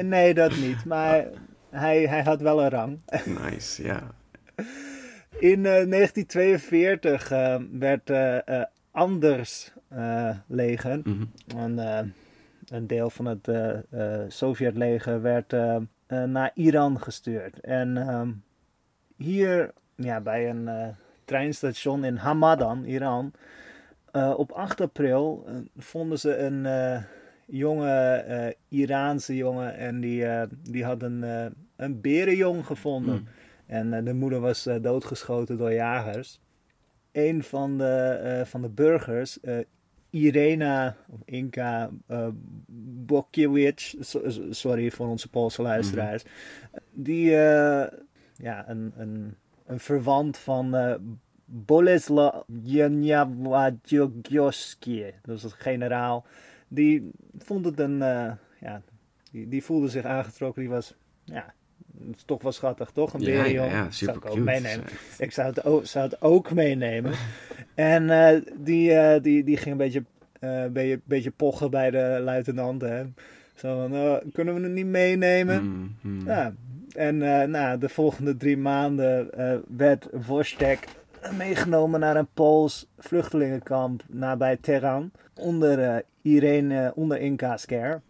nee, dat niet. Maar hij, hij had wel een rang. Nice, ja. In 1942 uh, uh, werd uh, Anders leger, mm -hmm. een, een, deel van het Sovjetleger, werd naar Iran gestuurd. En ehm, hier ja, bij een treinstation in Hamadan, Iran, op 8 april vonden ze een jonge Iraanse jongen en die, die had een, een berenjong gevonden. Mm. En uh, de moeder was uh, doodgeschoten door jagers. Een van de, uh, van de burgers, Irena, of Inka Bokiewicz, so, sorry voor onze Poolse luisteraars, mm -hmm. die, ja, een, een, een verwant van Boleslaw Janiawadziogoski, dat is het generaal, die vond het een, ja, die, die voelde zich aangetrokken, die was, ja, het is toch wel schattig, toch? Een. Ja, ja, super zou ik ook meenemen. Ik zou het ook, zou het ook meenemen. en uh, die, uh, die, die ging een beetje, uh, beetje, beetje pochen bij de luitenant. Hè. Zo van, oh, kunnen we het niet meenemen? Mm, mm. Ja. En nou, de volgende drie maanden werd Vostek meegenomen naar een Pools vluchtelingenkamp nabij Teheran. Onder Irene, onder Inca's care.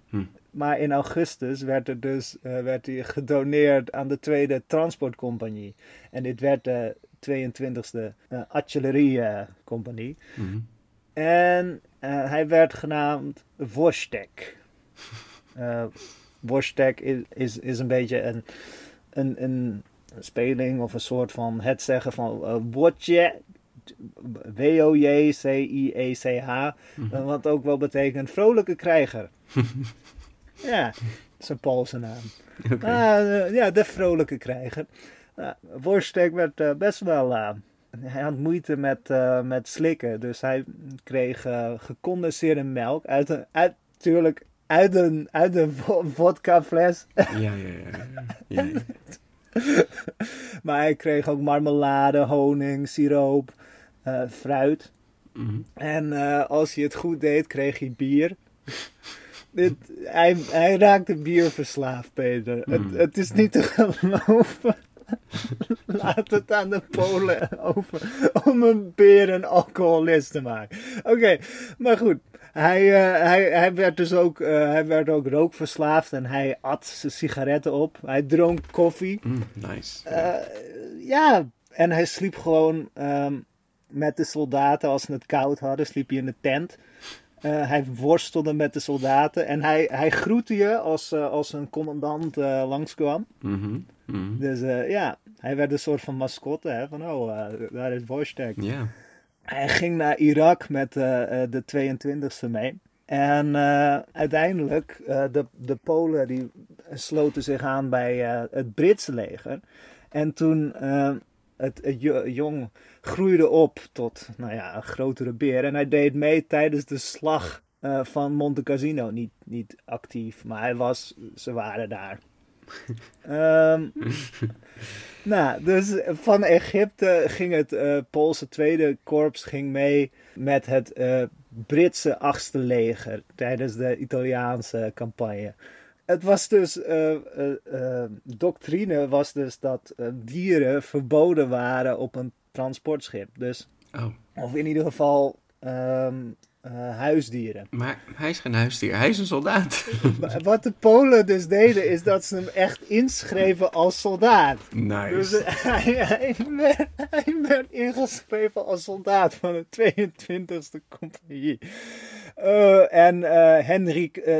Maar in augustus werd, er dus, uh, werd hij gedoneerd aan de Tweede Transportcompagnie. En dit werd de 22e uh, Artilleriecompagnie. Mm -hmm. En uh, hij werd genaamd Vostek. Uh, Vostek is, is, is een beetje een, een, een speling of een soort van het zeggen van uh, Wotje. W-O-J-C-I-E-C-H. Mm -hmm. Wat ook wel betekent vrolijke krijger. Ja, een Poolse naam. Okay. Uh, ja, de vrolijke krijger. Uh, Worstek werd uh, best wel... hij had moeite met, met slikken. Dus hij kreeg gecondenseerde melk uit een... Uit, natuurlijk uit een, uit een vodkafles. Ja, ja, ja. ja, ja. maar hij kreeg ook marmelade, honing, siroop, fruit. Mm -hmm. En als hij het goed deed, kreeg hij bier. Dit, hij, hij raakte bierverslaafd, Peter. Mm. Het, het is niet te geloven. Laat het aan de Polen over om een beer een alcoholist te maken. Oké, maar goed. Hij, uh, hij, hij, werd dus ook, uh, hij werd ook rookverslaafd en hij at zijn sigaretten op. Hij dronk koffie. Mm, nice. Uh, ja, en hij sliep gewoon um, met de soldaten als ze het koud hadden. Sliep hij in de tent. Uh, hij worstelde met de soldaten en hij, hij groette je als, uh, als een commandant uh, langskwam. Mm -hmm. Mm -hmm. Dus ja, hij werd een soort van mascotte, hè, van oh, daar is. Yeah. Hij ging naar Irak met de 22e mee. En uiteindelijk, de, de Polen die sloten zich aan bij het Britse leger. En toen het, het jong groeide op tot nou ja, een grotere beer. En hij deed mee tijdens de slag uh, van Monte Cassino. Niet, niet actief, maar hij was, ze waren daar. um, nou, dus van Egypte ging het uh, Poolse tweede korps ging mee met het uh, Britse achtste leger tijdens de Italiaanse campagne. Het was dus, uh, uh, doctrine was dus dat dieren verboden waren op een transportschip. Dus, oh. of in ieder geval um, huisdieren. Maar hij is geen huisdier, hij is een soldaat. Wat de Polen dus deden, is dat ze hem echt inschreven als soldaat. Nice. Dus hij, hij, werd, hij werd ingeschreven als soldaat van de 22e compagnie. Uh, en uh, Henrik uh,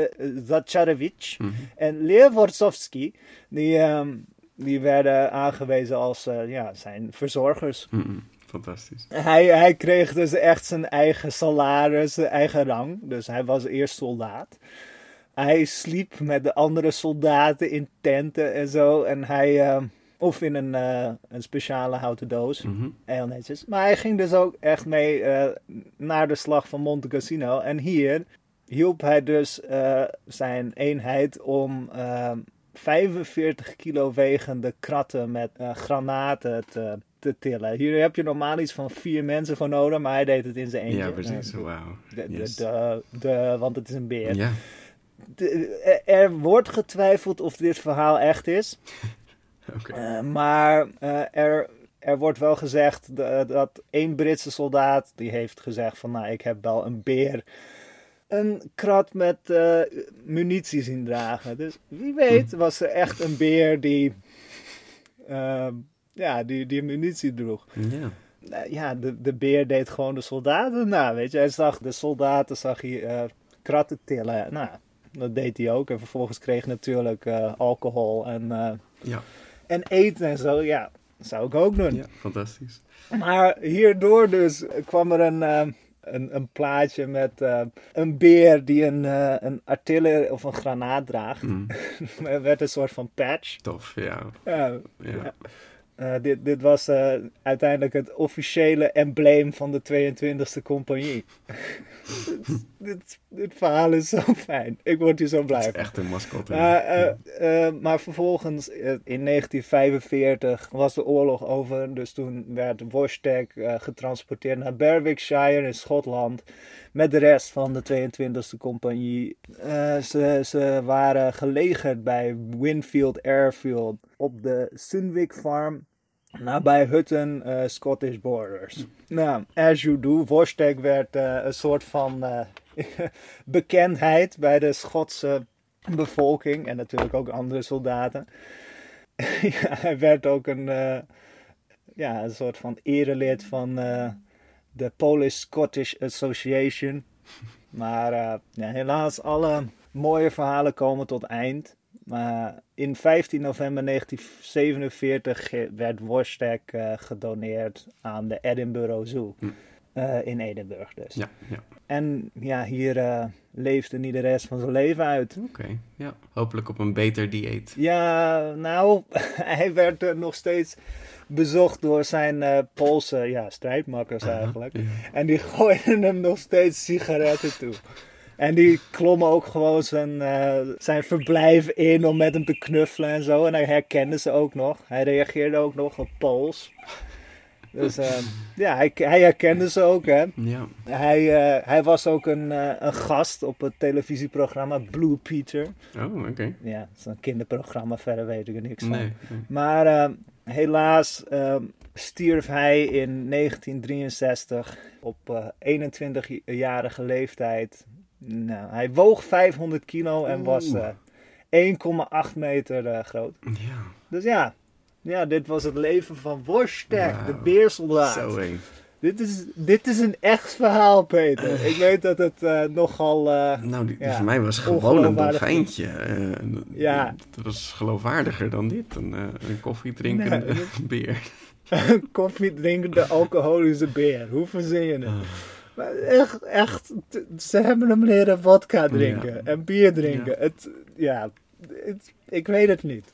mm -hmm. en Worsowski, die, um, die werden aangewezen als ja, zijn verzorgers. Mm -hmm. Fantastisch. Hij, hij kreeg dus echt zijn eigen salaris, zijn eigen rang. Dus hij was eerst soldaat. Hij sliep met de andere soldaten in tenten en zo. En hij, of in een, uh, een speciale houten doos. Heel netjes. Maar hij ging dus ook echt mee uh, naar de slag van Monte Cassino. En hier hielp hij dus zijn eenheid om 45 kilo wegende kratten met granaten te, te tillen. Hier heb je normaal iets van vier mensen voor nodig, maar hij deed het in zijn eentje. Ja, precies. Wauw. Yes. De, de, de, want het is een beer. Ja. De, er wordt getwijfeld of dit verhaal echt is. Okay. Uh, maar uh, er, er wordt wel gezegd dat, dat één Britse soldaat die heeft gezegd van nou ik heb wel een beer een krat met uh, munitie zien dragen. Dus wie weet was er echt een beer die ja, die, die munitie droeg. Ja. Ja, de, de beer deed gewoon de soldaten na, weet je. Hij zag de soldaten, zag hij kratten tillen. Nou, dat deed hij ook. En vervolgens kreeg hij natuurlijk alcohol en ja. en eten en zo, ja, dat zou ik ook doen. Ja, fantastisch. Maar hierdoor dus kwam er een, uh, een, een plaatje met een beer die een, een artillerie of een granaat draagt. Mm. er werd een soort van patch. Tof, ja. ja. ja. Uh, dit, dit was uh, uiteindelijk het officiële embleem van de 22e compagnie. dit, dit, dit, verhaal is zo fijn. Ik word hier zo blij van. echt een mascotte. Uh, maar vervolgens, in 1945, was de oorlog over. Dus toen werd Wostek getransporteerd naar Berwickshire in Schotland. Met de rest van de 22e compagnie. ze, ze waren gelegerd bij Winfield Airfield op de Sunwick Farm nabij Hutton, uh, Scottish Borders. Nou, as you do, Vostek werd uh, een soort van uh, bekendheid bij de Schotse bevolking en natuurlijk ook andere soldaten. ja, hij werd ook een, ja, een soort van erelid van de Polish Scottish Association. Maar ja, helaas, alle mooie verhalen komen tot eind. Maar in 15 november 1947 werd Worstek uh, gedoneerd aan de Edinburgh Zoo. Hm. Uh, in Edinburgh dus. Ja, ja. En ja, hier uh, leefde niet de rest van zijn leven uit. Oké, okay, ja. Hopelijk op een beter dieet. Ja, nou, hij werd nog steeds bezocht door zijn Poolse ja, strijdmakkers eigenlijk. ja. En die gooiden hem nog steeds sigaretten toe. En die klommen ook gewoon zijn, uh, zijn verblijf in om met hem te knuffelen en zo. En hij herkende ze ook nog. Hij reageerde ook nog op Pools. Dus uh, ja, hij, hij, herkende ze ook, hè. Ja. Hij, uh, hij was ook een, een gast op het televisieprogramma Blue Peter. Oh, oké. Okay. Ja, dat is een kinderprogramma, verder weet ik er niks van. Nee, nee. Maar helaas stierf hij in 1963 op 21-jarige leeftijd nou, hij woog 500 kilo en was uh, 1,8 meter uh, groot. Ja. Dus ja, ja, dit was het leven van Worstek, wow. de beersoldaat. Zo heen. Dit is, dit is een echt verhaal, Peter. Ik weet dat het uh, nogal. Nou, die, ja, voor mij was gewoon een dolfijntje. Ja. Dat was geloofwaardiger dan dit. Een, een koffiedrinkende nee, beer. een koffiedrinkende alcoholische beer. Hoe verzin je het? Maar echt, echt, ze hebben hem leren vodka drinken ja. en bier drinken. Ja. Het, ja, het, ik weet het niet.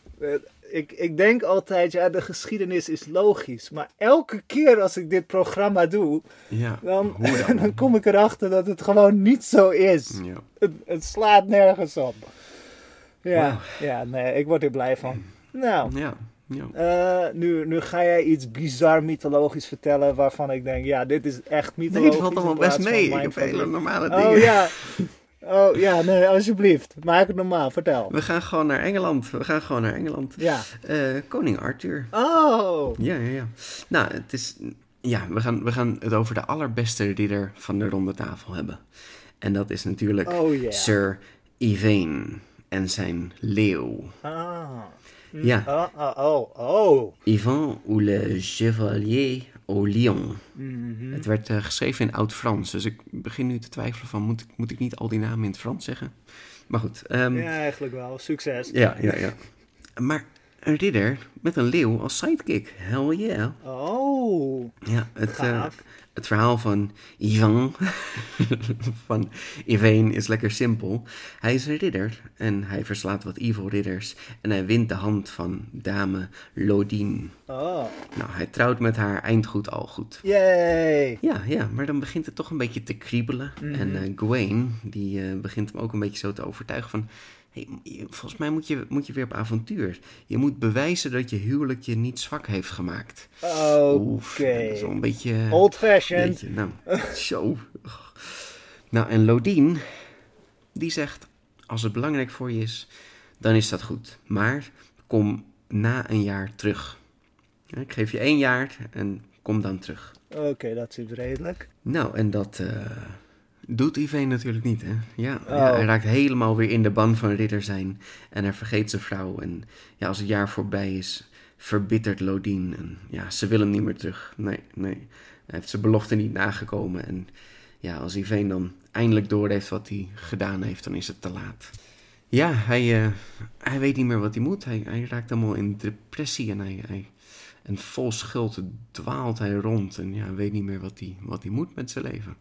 Ik, ik denk altijd, ja, de geschiedenis is logisch. Maar elke keer als ik dit programma doe, ja, dan, dan? dan kom ik erachter dat het gewoon niet zo is. Ja. Het, het slaat nergens op. Ja, wow. ja, nee, ik word er blij van. Nou, ja. Ja. Uh, nu, nu ga jij iets bizar mythologisch vertellen waarvan ik denk, ja, dit is echt mythologisch. Nee, het valt allemaal best mee. Ik heb hele normale dingen. Oh ja. Oh ja, nee, alsjeblieft. Maak het normaal, vertel. We gaan gewoon naar Engeland. We gaan gewoon naar Engeland. Ja. Eh, koning Arthur. Oh. Ja, ja, ja. Nou, het is. Ja, we gaan, we gaan het over de allerbeste ridder van de ronde tafel hebben. En dat is natuurlijk Oh, yeah. Sir Yvain en zijn leeuw. Ah. Ja, Oh, oh, oh, oh. Yvan ou le Chevalier au Lion. Mhm. Het werd eh, geschreven in oud-Frans, dus ik begin nu te twijfelen van, moet ik, moet ik niet al die namen in het Frans zeggen? Maar goed. ehm, Ja, eigenlijk wel. Succes. ja, ja, ja. Maar een ridder met een leeuw als sidekick, hell yeah. Oh. Ja, het, eh. Het verhaal van Ivan, van Yvain, is lekker simpel. Hij is een ridder en hij verslaat wat evil ridders en hij wint de hand van dame Lodin. Oh. Nou, hij trouwt met haar, eind goed, al goed. Yay. Ja, ja, maar dan begint het toch een beetje te kriebelen. En eh Gawain, die eh, begint hem ook een beetje zo te overtuigen van... Volgens mij moet je, moet je weer op avontuur. Je moet bewijzen dat je huwelijk je niet zwak heeft gemaakt. Is Oké. een beetje... Old fashioned. Beetje, nou, zo. Nou, en Lodien, die zegt, als het belangrijk voor je is, dan is dat goed. Maar kom na een jaar terug. Ik geef je één jaar en kom dan terug. Oké, dat zit redelijk. Nou, en dat eh, doet Yvain natuurlijk niet, hè? Ja, Oh. ja, hij raakt helemaal weer in de ban van ridder zijn. En hij vergeet zijn vrouw. En ja, als het jaar voorbij is, verbittert Lodien. En ja, ze wil hem niet meer terug. Nee, nee. Hij heeft zijn belofte niet nagekomen. En ja, als Yvain dan eindelijk doorheeft wat hij gedaan heeft, dan is het te laat. Ja, hij, eh, hij weet niet meer wat hij moet. Hij, hij raakt helemaal in depressie en hij... hij en vol schuld dwaalt hij rond en ja, weet niet meer wat hij, wat hij moet met zijn leven.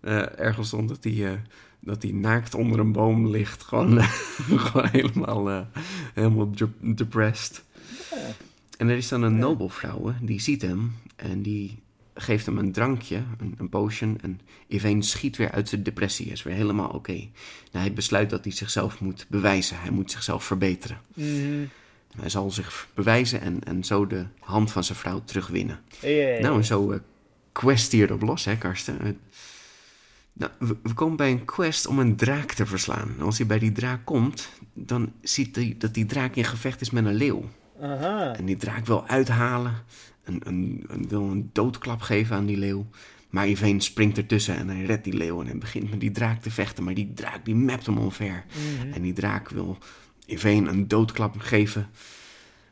Eh, ergens stond dat hij, eh, dat hij naakt onder een boom ligt. Gewoon, gewoon helemaal, eh, helemaal de- depressed. En er is dan een nobelvrouw, die ziet hem en die geeft hem een drankje, een, een potion. En Yvain schiet weer uit zijn depressie, is weer helemaal oké. Nou, hij besluit dat hij zichzelf moet bewijzen, hij moet zichzelf verbeteren. Mhm. Hij zal zich bewijzen en, en zo de hand van zijn vrouw terugwinnen. Yay. Nou, en zo uh, quest los, hè, Karsten? Nou, we, we komen bij een quest om een draak te verslaan. En als hij bij die draak komt, dan ziet hij dat die draak in gevecht is met een leeuw. Aha. En die draak wil uithalen, een, een, een, wil een doodklap geven aan die leeuw. Maar Yvain springt ertussen en hij redt die leeuw en hij begint met die draak te vechten. Maar die draak die mapt hem omver. En die draak wil Yvain een doodklap geven.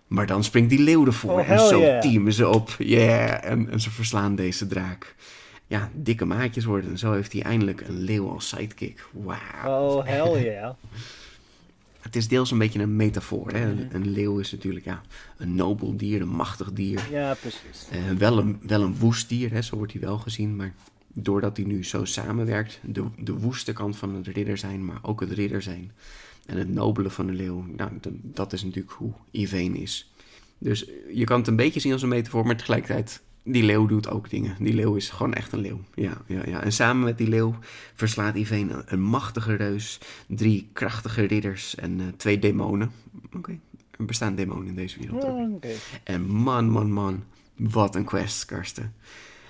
Maar dan springt die leeuw ervoor. Oh, en zo yeah. teamen ze op. Yeah! En, en ze verslaan deze draak. Ja, dikke maatjes worden. En zo heeft hij eindelijk een leeuw als sidekick. Wauw. Oh, hell yeah. Het is deels een beetje een metafoor. Hè? Een, een leeuw is natuurlijk ja, een nobel dier, een machtig dier. Ja, precies. Eh, wel, een, wel een woest dier, hè? zo wordt hij wel gezien. Maar doordat hij nu zo samenwerkt, de, de woeste kant van het ridder zijn, maar ook het ridder zijn. En het nobele van de leeuw, nou, dat, is natuurlijk hoe Yvain is. Dus je kan het een beetje zien als een metafoor, maar tegelijkertijd, die leeuw doet ook dingen. Die leeuw is gewoon echt een leeuw. Ja, ja, ja. En samen met die leeuw verslaat Yvain een, een machtige reus, drie krachtige ridders en eh, twee demonen. Oké, er bestaan demonen in deze wereld. Oh, Oké. En man, man, man, wat een quest, Karsten.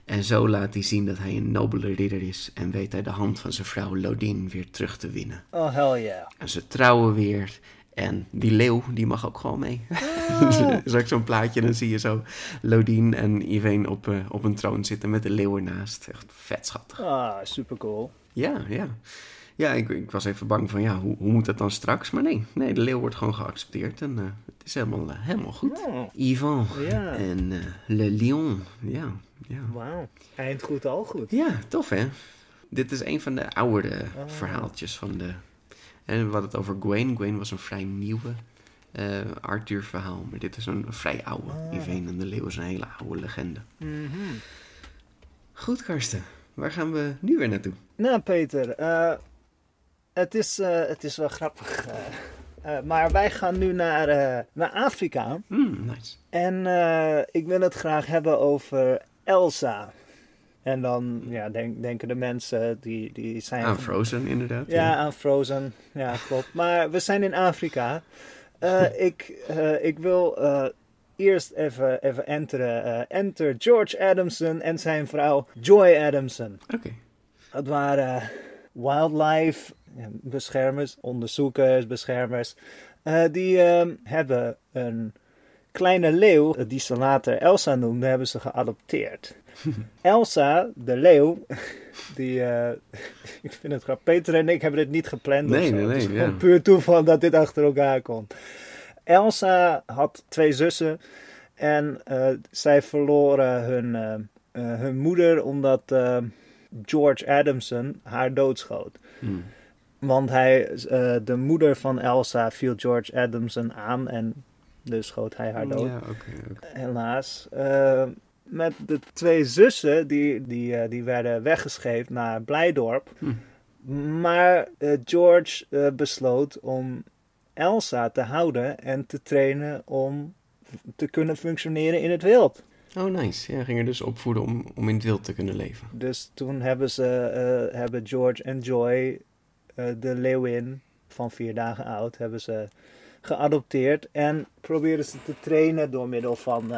En zo laat hij zien dat hij een nobele ridder is en weet hij de hand van zijn vrouw Lodin weer terug te winnen. Oh, hell yeah. En ze trouwen weer en die leeuw, die mag ook gewoon mee. Zag ik zo'n plaatje dan zie je zo Lodin en Yvain op, eh, op een troon zitten met de leeuw ernaast. Echt vet schattig. Ah, super cool. Ja, ja. Ja, ik, ik was even bang van, ja, hoe, hoe moet dat dan straks? Maar nee, nee, de leeuw wordt gewoon geaccepteerd en eh, het is helemaal, eh, helemaal goed. Oh, Yvan Ja. en Le Lion. Ja, ja. wauw. Eind goed, al goed. ja, tof hè? Dit is een van de oudere verhaaltjes van de... En we hadden het over Gwen. Gwen was een vrij nieuwe eh, Arthur-verhaal. Maar dit is een vrij oude. Yvain en de Leeuw is een hele oude legende. Mhm. Goed, Karsten. Waar gaan we nu weer naartoe? Nou, Peter, eh, het, is, eh, het is wel grappig. maar wij gaan nu naar, naar Afrika. Hmm, nice. En ik wil het graag hebben over Elsa. En dan ja, denk, denken de mensen die, die zijn. Aan Frozen, inderdaad. Ja, aan Frozen. Ja, klopt. Maar we zijn in Afrika. Eh, ik, eh, ik wil eh, eerst even, even enteren. enter George Adamson en zijn vrouw Joy Adamson. Oké. Het waren wildlife ja, beschermers, onderzoekers, beschermers, die ehm, hebben een kleine leeuw, die ze later Elsa noemden, hebben ze geadopteerd. Elsa, de leeuw, die, eh, ik vind het grappig. Peter en ik hebben dit niet gepland. Nee, zo. nee, Het is nee, gewoon ja. puur toeval dat dit achter elkaar komt. Elsa had twee zussen en eh, zij verloren hun, eh, hun moeder omdat George Adamson haar doodschoot. Hmm. Want hij, de moeder van Elsa viel George Adamson aan en dus schoot hij haar dood. Ja, oké. oké. Helaas. Eh, met de twee zussen, die, die, eh, die werden weggescheept naar Blijdorp. Maar eh, George eh, besloot om Elsa te houden en te trainen om te kunnen functioneren in het wild. Oh, nice. Ja, ging er dus opvoeden om, om in het wild te kunnen leven. Dus toen hebben ze, hebben George en Joy, de leeuwin van vier dagen oud, hebben ze geadopteerd en probeerden ze te trainen door middel van,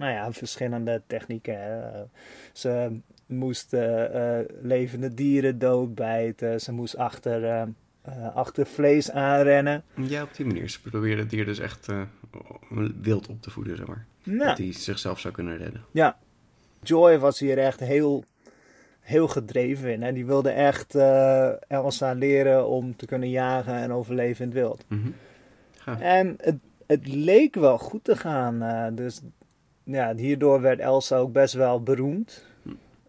nou ja, verschillende technieken. hè. Ze moesten eh, levende dieren doodbijten, ze moest achter, eh, eh, achter vlees aanrennen. Ja, op die manier. Ze probeerden het dier dus echt wild op te voeden, zeg maar. Nou, Dat hij zichzelf zou kunnen redden. Ja, Joy was hier echt heel, heel gedreven in. Hè? Die wilde echt eh, Elsa leren om te kunnen jagen en overleven in het wild. Mhm. En het, het leek wel goed te gaan. dus ja, hierdoor werd Elsa ook best wel beroemd.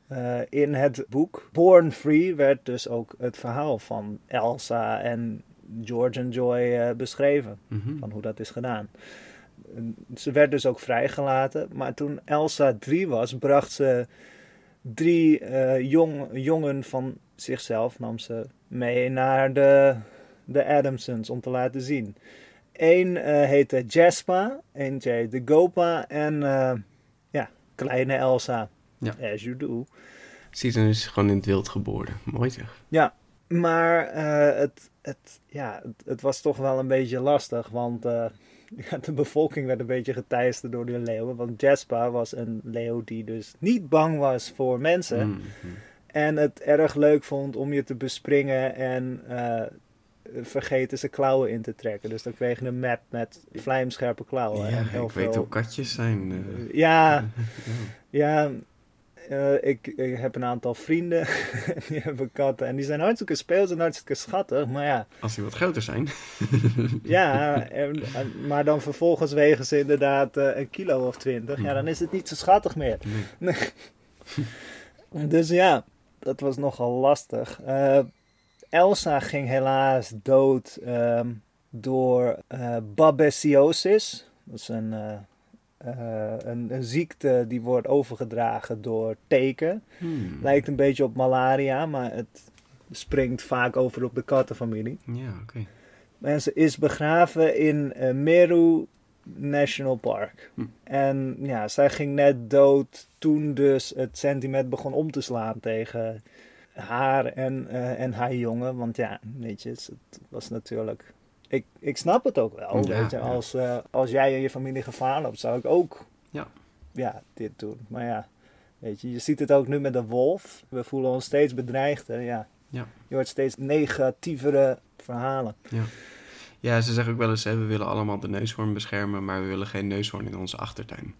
Eh, in het boek Born Free werd dus ook het verhaal van Elsa en George en Joy eh, beschreven Mhm. van hoe dat is gedaan. Ze werd dus ook vrijgelaten, maar toen Elsa drie was, bracht ze drie jong, jongen van zichzelf, nam ze mee naar de, de Adamsons om te laten zien. Eén eh, heette Jaspa, eentje heette Gopa en eh, ja, kleine Elsa. Ja. As you do. Ze is gewoon in het wild geboren. Mooi zeg. Ja, maar eh, het, het, ja, het, het was toch wel een beetje lastig, want ja, de bevolking werd een beetje geteisterd door de leeuwen. Want Jasper was een leeuw die dus niet bang was voor mensen Mhm. en het erg leuk vond om je te bespringen en eh, vergeten zijn klauwen in te trekken. Dus dan kreeg je een map met vlijmscherpe klauwen. Ja, en heel ik weet hoe katjes zijn. eh. ja, ja. eh, ik, ik heb een aantal vrienden die hebben katten en die zijn hartstikke speels en hartstikke schattig. Maar ja, Als die wat groter zijn. ja en- en- maar dan vervolgens wegen ze inderdaad eh, een kilo of twintig. Ja, dan is het niet zo schattig meer. Nee. Dus ja, dat was nogal lastig. Elsa ging helaas dood ehm, door eh babesiosis. Dat is een, eh, eh, een, een ziekte die wordt overgedragen door teken. Hmm. Lijkt een beetje op malaria, maar het springt vaak over op de kattenfamilie. Ja, oké. En ze is begraven in Meru National Park. Hm. En ja, zij ging net dood toen dus het sentiment begon om te slaan tegen haar en, eh, en haar jongen. Want ja, weet je, het was natuurlijk... Ik, ik snap het ook wel. Ja, weet je, ja. als, eh, als jij en je familie gevaar loopt, zou ik ook Ja. ja, dit doen. Maar ja, weet je, je ziet het ook nu met de wolf. We voelen ons steeds bedreigder. Ja. Ja. Je hoort steeds negatievere verhalen. Ja. ja, ze zeggen ook wel eens, hè, we willen allemaal de neushoorn beschermen, maar we willen geen neushoorn in onze achtertuin.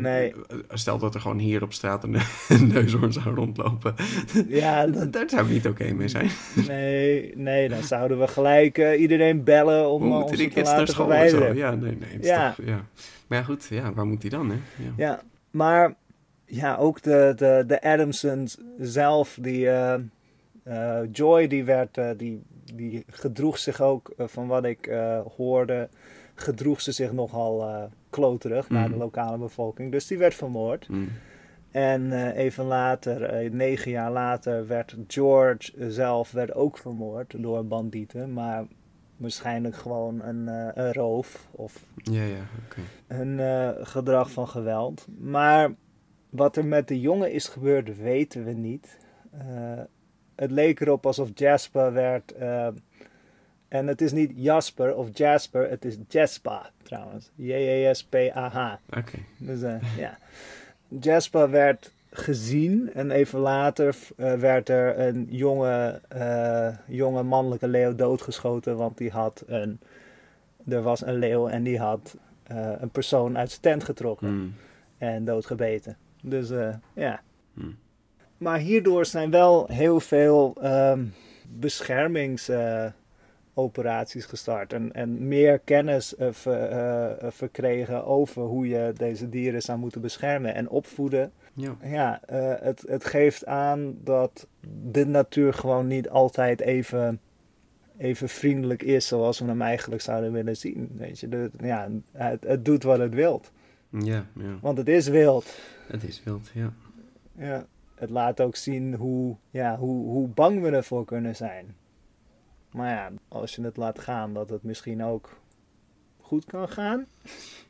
Nee. eh, Stel dat er gewoon hier op straat een, een neushoorn zou rondlopen. Ja, dat, Daar zou ik niet oké mee zijn. nee, nee, dan zouden we gelijk eh, iedereen bellen om Hoe eh, ons die te naar school zo? Ja, nee, nee. Ja. Toch, ja. Maar ja, goed, ja, waar moet hij dan, hè? Ja. Ja, maar ja, ook de, de, de Adamsons zelf, die eh, eh, Joy, die, werd, eh, die, die gedroeg zich ook, eh, van wat ik eh, hoorde, gedroeg ze zich nogal eh kloterig naar de Mhm. lokale bevolking. Dus die werd vermoord. Mm. En eh, even later, eh, negen jaar later, werd George zelf werd ook vermoord door bandieten. Maar waarschijnlijk gewoon een, een roof of ja, ja, een gedrag van geweld. Maar wat er met de jongen is gebeurd, weten we niet. Het leek erop alsof Jasper werd. En het is niet Jasper of Jasper, het is Jaspa trouwens. J-A-S-P-A-H. Oké. Dus eh, ja. Jasper werd gezien. En even later eh, werd er een jonge, eh, jonge mannelijke leeuw doodgeschoten. Want die had een. Er was een leeuw en die had een persoon uit zijn tent getrokken Hmm. en doodgebeten. Dus ja. Hmm. Maar hierdoor zijn wel heel veel ehm beschermingsoperaties gestart. En, en meer kennis eh, ver- eh, eh, verkregen over hoe je deze dieren zou moeten beschermen en opvoeden. Ja. Ja, het, het geeft aan dat de natuur gewoon niet altijd even, even vriendelijk is zoals we hem eigenlijk zouden willen zien. Weet je, de, ja, het, het doet wat het wilt. Ja, ja. Want het is wild. Het is wild, ja. Ja. Het laat ook zien hoe, ja, hoe, hoe bang we ervoor kunnen zijn. Maar ja, als je het laat gaan, dat het misschien ook goed kan gaan.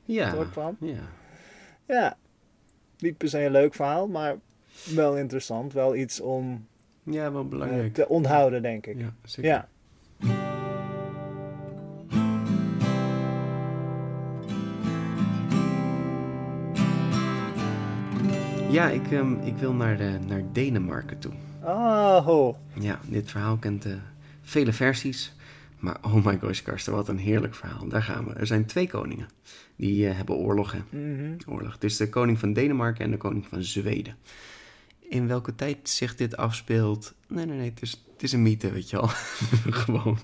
Ja, Doorkwam. ja. Ja, niet per se een leuk verhaal, maar wel interessant. Wel iets om Ja, wel eh, belangrijk. te onthouden, denk ik. Ja, zeker. Ja. Ja, ik, ehm, ik wil naar, eh, naar Denemarken toe. Oh, Ja, dit verhaal kent eh, vele versies. Maar oh my gosh, Karsten, wat een heerlijk verhaal. Daar gaan we. Er zijn twee koningen. Die eh, hebben oorlog, hè. mhm. Oorlog. Het is de koning van Denemarken en de koning van Zweden. In welke tijd zich dit afspeelt? Nee, nee, nee. Het is, het is een mythe, weet je wel. gewoon.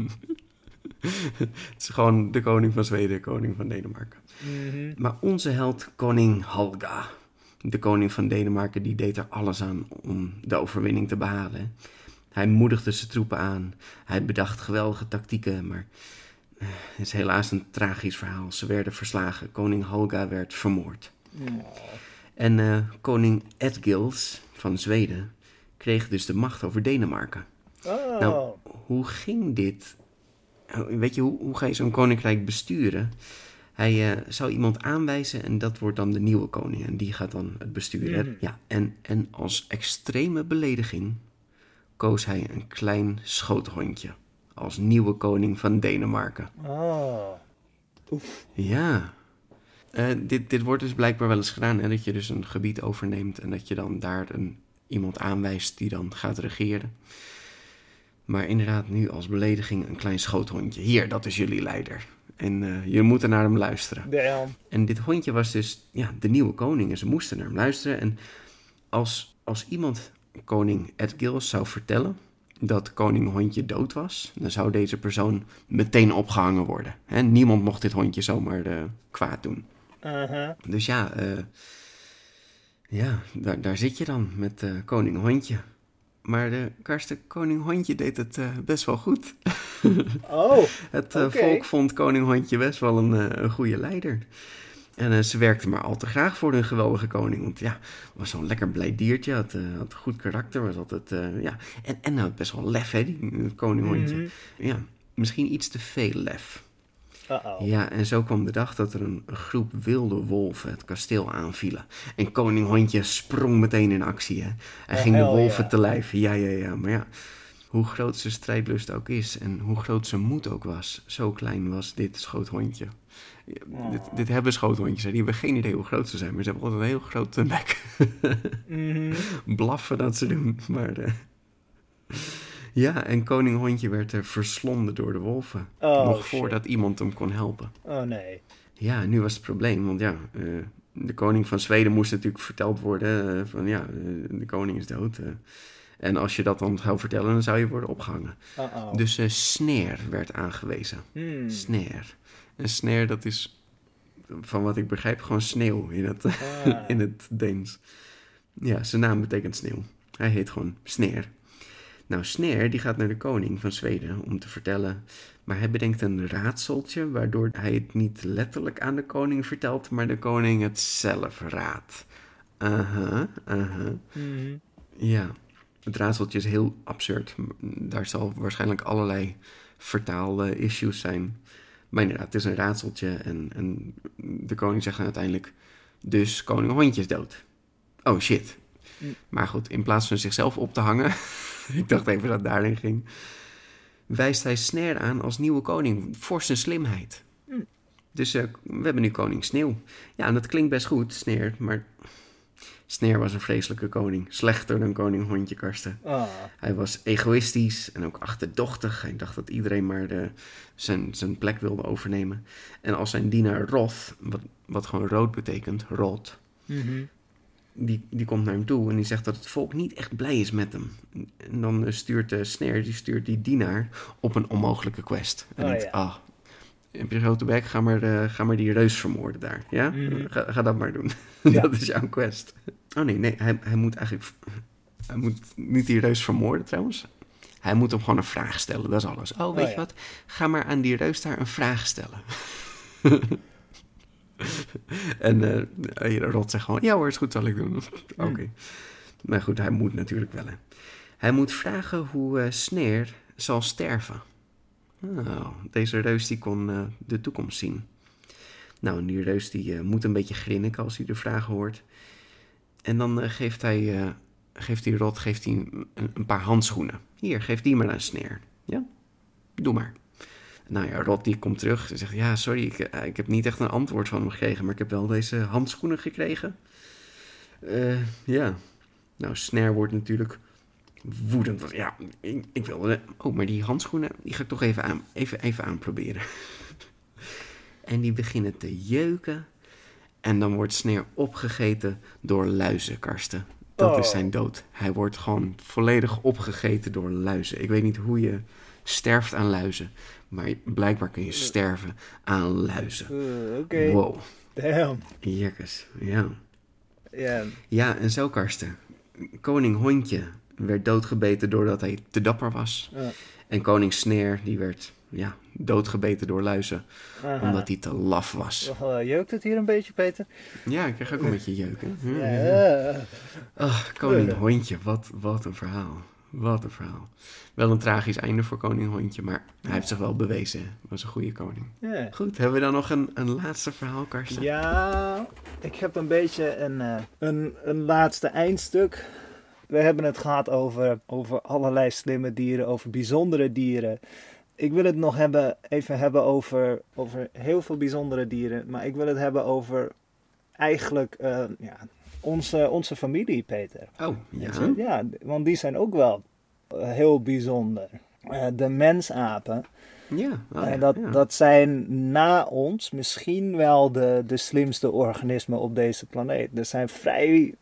het is gewoon de koning van Zweden, koning van Denemarken. Mhm. Maar onze held, koning Halga, de koning van Denemarken, die deed er alles aan om de overwinning te behalen. Hij moedigde zijn troepen aan, hij bedacht geweldige tactieken, maar eh, het is helaas een tragisch verhaal. Ze werden verslagen, koning Halga werd vermoord. En eh, koning Edgils van Zweden kreeg dus de macht over Denemarken. Oh, Nou, hoe ging dit? Weet je, hoe, hoe ga je zo'n koninkrijk besturen? Hij eh, zou iemand aanwijzen en dat wordt dan de nieuwe koning. En die gaat dan het besturen. Mhm. Ja, en, en als extreme belediging koos hij een klein schoothondje. Als nieuwe koning van Denemarken. oh. Ja. Eh, dit, dit wordt dus blijkbaar wel eens gedaan. Hè? Dat je dus een gebied overneemt en dat je dan daar een, iemand aanwijst die dan gaat regeren. Maar inderdaad, nu als belediging een klein schoothondje. Hier, dat is jullie leider. En eh, je moet er naar hem luisteren. Damn. En dit hondje was dus ja, de nieuwe koning en ze moesten naar hem luisteren. En als, als iemand koning Edgils zou vertellen dat koning hondje dood was, dan zou deze persoon meteen opgehangen worden. Hè? Niemand mocht dit hondje zomaar eh, kwaad doen. Uh-huh. Dus ja, eh, ja daar, daar zit je dan met eh, koning hondje. Maar de Karsten koning hondje deed het best wel goed. Oh, Het volk vond koning hondje best wel een, een goede leider. En eh, ze werkte maar al te graag voor hun geweldige koning. Want ja, was zo'n lekker blij diertje. Had, eh, had goed karakter. Was altijd, eh, ja. En, en had best wel lef, hè, die koninghondje. Mhm. Ja, misschien iets te veel lef. uh-oh. Ja, en zo kwam de dag dat er een, groep wilde wolven het kasteel aanvielen. En koning hondje sprong meteen in actie, hè. Hij Oh, ging de wolven te lijf. Ja, ja, ja. Maar ja, hoe groot zijn strijdlust ook is en hoe groot zijn moed ook was, zo klein was dit schoothondje. Oh. Dit, dit hebben schoothondjes, hè. die hebben geen idee hoe groot ze zijn, maar ze hebben altijd een heel grote bek. Mhm. Blaffen dat ze doen, maar... eh, Ja, en koning hondje werd er verslonden door de wolven. Oh, nog shit. voordat iemand hem kon helpen. Oh nee. Ja, nu was het probleem, want ja, eh, de koning van Zweden moest natuurlijk verteld worden eh, van ja, eh, de koning is dood. eh. en als je dat dan zou vertellen, dan zou je worden opgehangen. Uh-oh. Dus eh Sneer werd aangewezen. Hmm. Sneer. En Sneer, dat is, van wat ik begrijp, gewoon sneeuw in het, Ah. in het Deens. Ja, zijn naam betekent sneeuw. Hij heet gewoon Sneer. Nou, Sneer die gaat naar de koning van Zweden om te vertellen. Maar hij bedenkt een raadseltje, waardoor hij het niet letterlijk aan de koning vertelt, maar de koning het zelf raadt. Aha, aha. Mhm. Ja, het raadseltje is heel absurd. Daar zal waarschijnlijk allerlei vertaal-issues zijn. Maar inderdaad, het is een raadseltje en, en de koning zegt dan uiteindelijk... Dus koning hondje is dood. Oh shit. Mm. Maar goed, in plaats van zichzelf op te hangen... ik dacht even dat het daarin ging... wijst hij Sneer aan als nieuwe koning voor zijn slimheid. Mm. Dus eh, we hebben nu koning Sneeuw. Ja, en dat klinkt best goed, Sneer, maar Sneer was een vreselijke koning. Slechter dan koning Hondje Karsten. Ah. Hij was egoïstisch en ook achterdochtig. Hij dacht dat iedereen maar de, zijn, zijn plek wilde overnemen. En als zijn dienaar Roth, wat, wat gewoon rood betekent, Rot, Mhm. die, die komt naar hem toe en die zegt dat het volk niet echt blij is met hem. En dan eh, stuurt de Sneer, die stuurt die dienaar op een onmogelijke quest. En Oh, denkt, ja. ah, heb je een grote bek, ga maar, eh, ga maar die reus vermoorden daar. Ja? Mhm. Ga, ga dat maar doen. Ja. dat is jouw quest. Oh nee, nee, hij, hij moet eigenlijk... Hij moet niet die reus vermoorden trouwens. Hij moet hem gewoon een vraag stellen, dat is alles. Oh, weet Oh, je ja. wat? Ga maar aan die reus daar een vraag stellen. en eh Rot zegt gewoon, ja hoor, is goed, zal ik doen. Oké. Maar goed, hij moet natuurlijk wel. Hè. Hij moet vragen hoe eh Sneer zal sterven. Oh, deze reus die kon eh, de toekomst zien. Nou, en die reus die eh, moet een beetje grinniken als hij de vragen hoort. En dan eh, geeft hij, geeft die rot geeft hij een, een paar handschoenen. Hier, geef die maar aan Sneer. Ja, doe maar. Nou ja, Rot die komt terug en zegt... Ja, sorry, ik, ik heb niet echt een antwoord van hem gekregen... maar ik heb wel deze handschoenen gekregen. Ja. Nou, Snare wordt natuurlijk woedend. Want ja, ik, ik wilde... Oh, maar die handschoenen, die ga ik toch even, aan, even, even aanproberen. en die beginnen te jeuken. En dan wordt Snare opgegeten door luizen, Karsten. Dat is Oh. zijn dood. Hij wordt gewoon volledig opgegeten door luizen. Ik weet niet hoe je sterft aan luizen. Maar blijkbaar kun je sterven aan luizen. Eh, Oké. Wow. Damn. Jekkes, ja. Ja. Ja, en zo Karsten. Koning Hondje werd doodgebeten doordat hij te dapper was. Ja. En koning Sneer, die werd ja, doodgebeten door luizen, Aha. omdat hij te laf was. Oh, jeukt het hier een beetje, Peter? Ja, ik krijg ook een beetje jeuken. Ja. Ach, koning. Hondje, wat, wat een verhaal. Wat een verhaal. Wel een tragisch einde voor koning Hondje, maar hij heeft zich wel bewezen. Hij was een goede koning. Ja. Goed, hebben we dan nog een, een laatste verhaal, Karsten? Ja, ik heb een beetje een, eh, een, een laatste eindstuk. We hebben het gehad over, over allerlei slimme dieren, over bijzondere dieren. Ik wil het nog hebben, even hebben over, over heel veel bijzondere dieren. Maar ik wil het hebben over eigenlijk eh, ja, onze, onze familie, Peter. Oh, ja. Ja, want die zijn ook wel eh, heel bijzonder. Eh, de mensapen. Ja, oh, En ja, dat, ja. dat zijn na ons misschien wel de, de slimste organismen op deze planeet. Er zijn vrij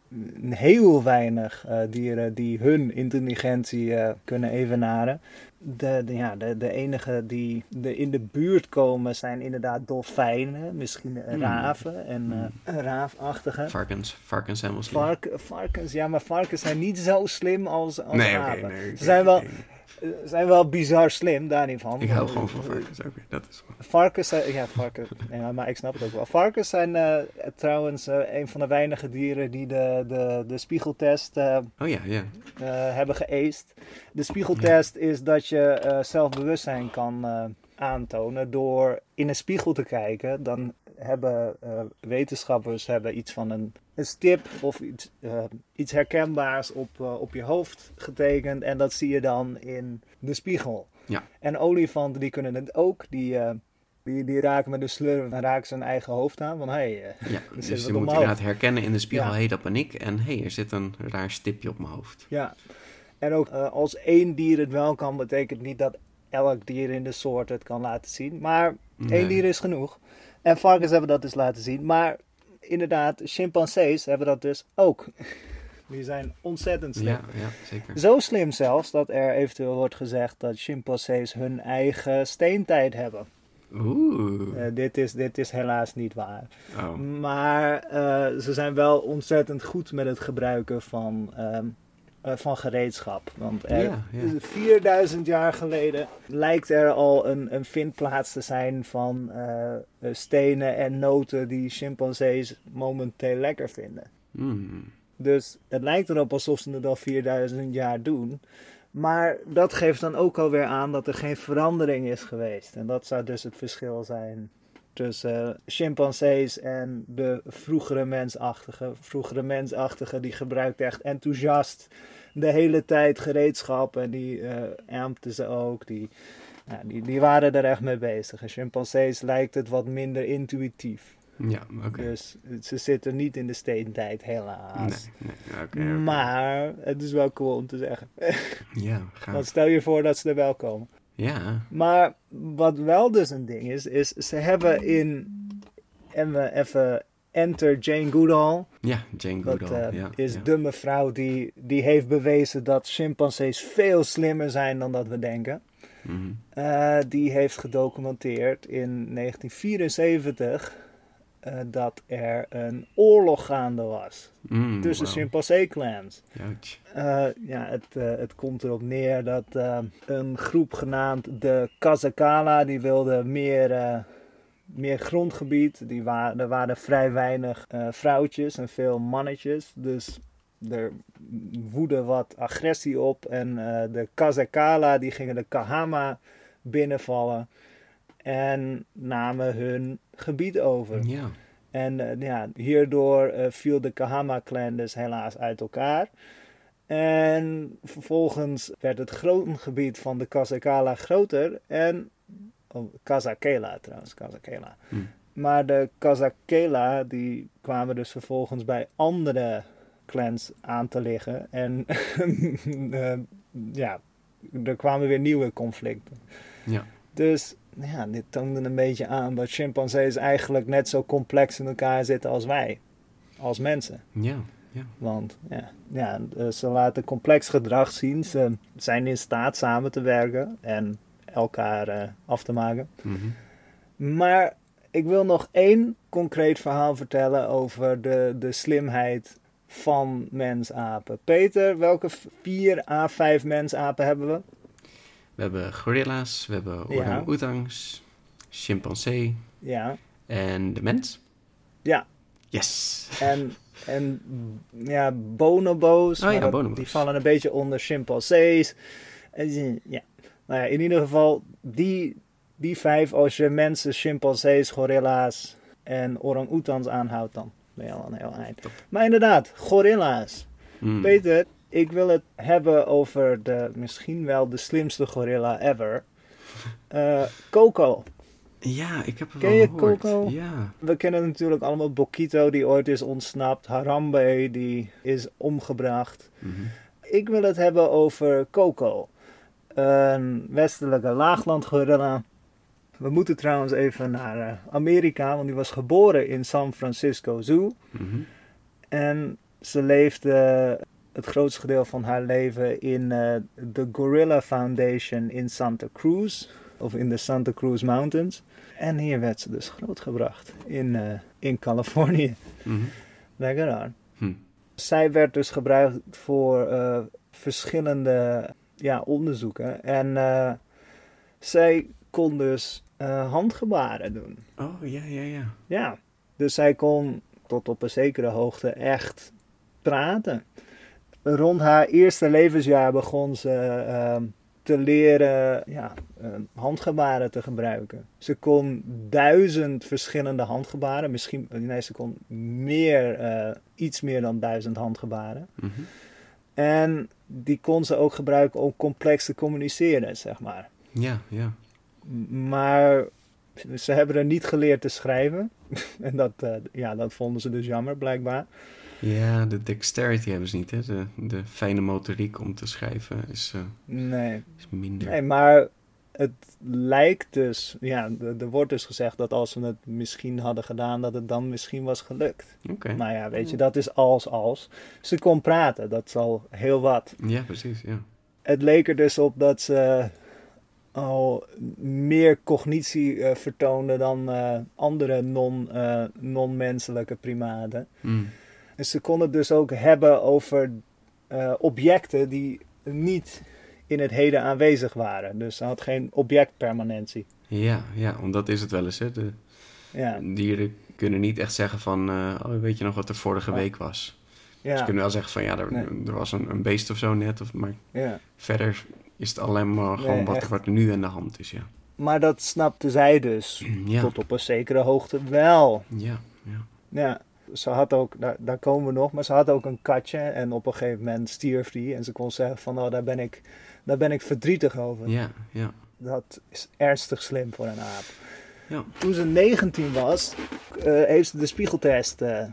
heel weinig eh, dieren die hun intelligentie eh, kunnen evenaren. De, de, ja, de, de enige die er in de buurt komen zijn inderdaad dolfijnen, misschien Hmm. raven en eh raafachtige. Varkens. Varkens zijn wel slim. Vark, varkens, ja, maar varkens zijn niet zo slim als, als nee, oké, Ze zijn wel. Eh, zijn wel bizar slim, daar niet van. Ik hou gewoon van varkens. Dat is wel. Varkens zijn, ja, varkens, ja, maar ik snap het ook wel. Varkens zijn eh, trouwens eh, een van de weinige dieren die de, de, de spiegeltest eh, Oh ja, ja. hebben geëist. De spiegeltest is dat je zelfbewustzijn kan aantonen door in een spiegel te kijken. Dan hebben eh, wetenschappers hebben iets van een, een stip of iets, eh, iets herkenbaars op, eh, op je hoofd getekend. En dat zie je dan in de spiegel. Ja. En olifanten die kunnen het ook. Die, die, die raken met de slurf en raken zijn eigen hoofd aan. Van hey, ja. Dus je moet omhoog. inderdaad herkennen in de spiegel, Ja. hey, dat ben ik. En hé, hey, er zit een raar stipje op mijn hoofd. Ja, en ook als één dier het wel kan, betekent niet dat elk dier in de soort het kan laten zien. Maar Nee. één dier is genoeg. En varkens hebben dat dus laten zien. Maar inderdaad, chimpansees hebben dat dus ook. Die zijn ontzettend slim. Ja, ja, zeker. Zo slim zelfs dat er eventueel wordt gezegd dat chimpansees hun eigen steentijd hebben. Oeh. Eh, dit, is, dit is helaas niet waar. Oh. Maar eh, ze zijn wel ontzettend goed met het gebruiken van, ehm, eh, van gereedschap. Want er, Ja, ja. 4000 jaar geleden lijkt er al een, een vindplaats te zijn van eh, eh, stenen en noten die chimpansees momenteel lekker vinden. Hmm. Dus het lijkt erop alsof ze het al 4000 jaar doen. Maar dat geeft dan ook alweer aan dat er geen verandering is geweest. En dat zou dus het verschil zijn tussen eh, chimpansees en de vroegere mensachtige. Vroegere mensachtige die gebruikt echt enthousiast de hele tijd gereedschap. En die ampten ze ook. Die, die, die waren er echt mee bezig. En chimpansees lijkt het wat minder intuïtief. Ja, oké. Dus ze zitten niet in de steentijd, helaas. Nee, nee. Maar het is wel cool om te zeggen. Ja, Want gaaf. stel je voor dat ze er wel komen. Ja, Maar wat wel dus een ding is, is ze hebben in. Even, even enter Jane Goodall. ja, Jane Dat Goodall. eh, ja, is ja. de mevrouw die, die heeft bewezen dat chimpansees veel slimmer zijn dan dat we denken. Mhm. Eh, die heeft gedocumenteerd in 1974 eh, dat er een oorlog gaande was Mm, tussen wauw. chimpansee-clans. Eh, ja, het, eh, het komt erop neer dat eh, een groep genaamd de Kazakala, die wilde meer, eh, meer grondgebied. Die wa er waren vrij weinig eh, vrouwtjes en veel mannetjes. Dus er woedde wat agressie op. En eh, de Kazakala, die gingen de Kahama binnenvallen. En namen hun gebied over. Ja. En eh, ja, hierdoor viel de Kahama-clan dus helaas uit elkaar. En vervolgens werd het grondgebied van de Kazakala groter. En. Kazakela trouwens, Kazakela. Hm. Maar de Kazakela die kwamen dus vervolgens bij andere clans aan te liggen. En eh, ja, er kwamen weer nieuwe conflicten. Ja. Dus ja, dit toonde een beetje aan dat chimpansees eigenlijk net zo complex in elkaar zitten als wij. Als mensen. Ja. Ja. Want ja, ja, eh, ze laten complex gedrag zien. Ze zijn in staat samen te werken en elkaar eh, af te maken. Mhm. Maar ik wil nog één concreet verhaal vertellen over de, de slimheid van mensapen. Peter, welke vier à vijf mensapen hebben we? We hebben gorilla's, we hebben Ja. orang-oetangs, chimpansee Ja, en de mens. ja. Yes! En, en ja, bonobo's. Oh ja, bonobo's. Die vallen een beetje onder chimpansees. Ja. Nou ja, in ieder geval, die, die vijf, als je mensen, chimpansees, gorilla's en orang-oetans aanhoudt, dan ben je al een heel eind. Maar inderdaad, gorilla's. Mm. Peter, ik wil het hebben over de misschien wel de slimste gorilla ever. Eh, Coco. Ja, ik heb er Ken je gehoord. Coco? Ja. We kennen natuurlijk allemaal Bokito die ooit is ontsnapt. Harambe die is omgebracht. Mhm. Ik wil het hebben over Coco. Een westelijke laaglandgorilla. We moeten trouwens even naar eh, Amerika, want die was geboren in San Francisco Zoo. Mhm. En ze leefde het grootste gedeelte van haar leven in eh, de Gorilla Foundation in Santa Cruz. Of in de Santa Cruz Mountains. En hier werd ze dus grootgebracht in, eh, in Californië. Mhm. Lekker aan. Hm. Zij werd dus gebruikt voor verschillende ja, onderzoeken. En eh, zij kon dus eh, handgebaren doen. Oh, ja, ja, ja. Ja, dus zij kon tot op een zekere hoogte echt praten. Rond haar eerste levensjaar begon ze ehm, te leren ja, eh, handgebaren te gebruiken. Ze kon duizend verschillende handgebaren, misschien, nee, ze kon meer, eh, iets meer dan duizend handgebaren. Mhm. En die kon ze ook gebruiken om complex te communiceren, zeg maar. Ja, ja. Maar ze hebben er niet geleerd te schrijven. en dat, eh, ja, dat vonden ze dus jammer, blijkbaar. Ja, de dexterity hebben ze niet, hè. De, de fijne motoriek om te schrijven is, eh, Nee. is minder. nee, maar het lijkt dus... Ja, er wordt dus gezegd dat als ze het misschien hadden gedaan... dat het dan misschien was gelukt. Oké. Maar ja, weet je, dat is als als. Ze kon praten, dat is al heel wat. Ja, precies, ja. Het leek er dus op dat ze al meer cognitie eh, vertoonde dan eh, andere non, eh, non-menselijke primaten. Mm. En ze kon het dus ook hebben over eh, objecten die niet in het heden aanwezig waren. Dus ze had geen objectpermanentie. Ja, ja, want dat is het wel eens, hè. De Ja, dieren kunnen niet echt zeggen van, eh, oh, weet je nog wat er vorige week was? Ze kunnen wel zeggen van, ja, er, Nee. er was een, een beest of zo net, of, maar ja. verder is het alleen maar gewoon Nee, wat, er nu aan de hand is, ja. Maar dat snapte zij dus tot op een zekere hoogte wel. ja, ja. Ja, ze had ook, daar, daar komen we nog, maar ze had ook een katje en op een gegeven moment stierf die. En ze kon zeggen van, oh, daar ben ik, daar ben ik verdrietig over. Ja, ja. Dat is ernstig slim voor een aap. Ja. Toen ze 19 was, eh, heeft ze de spiegeltest eh,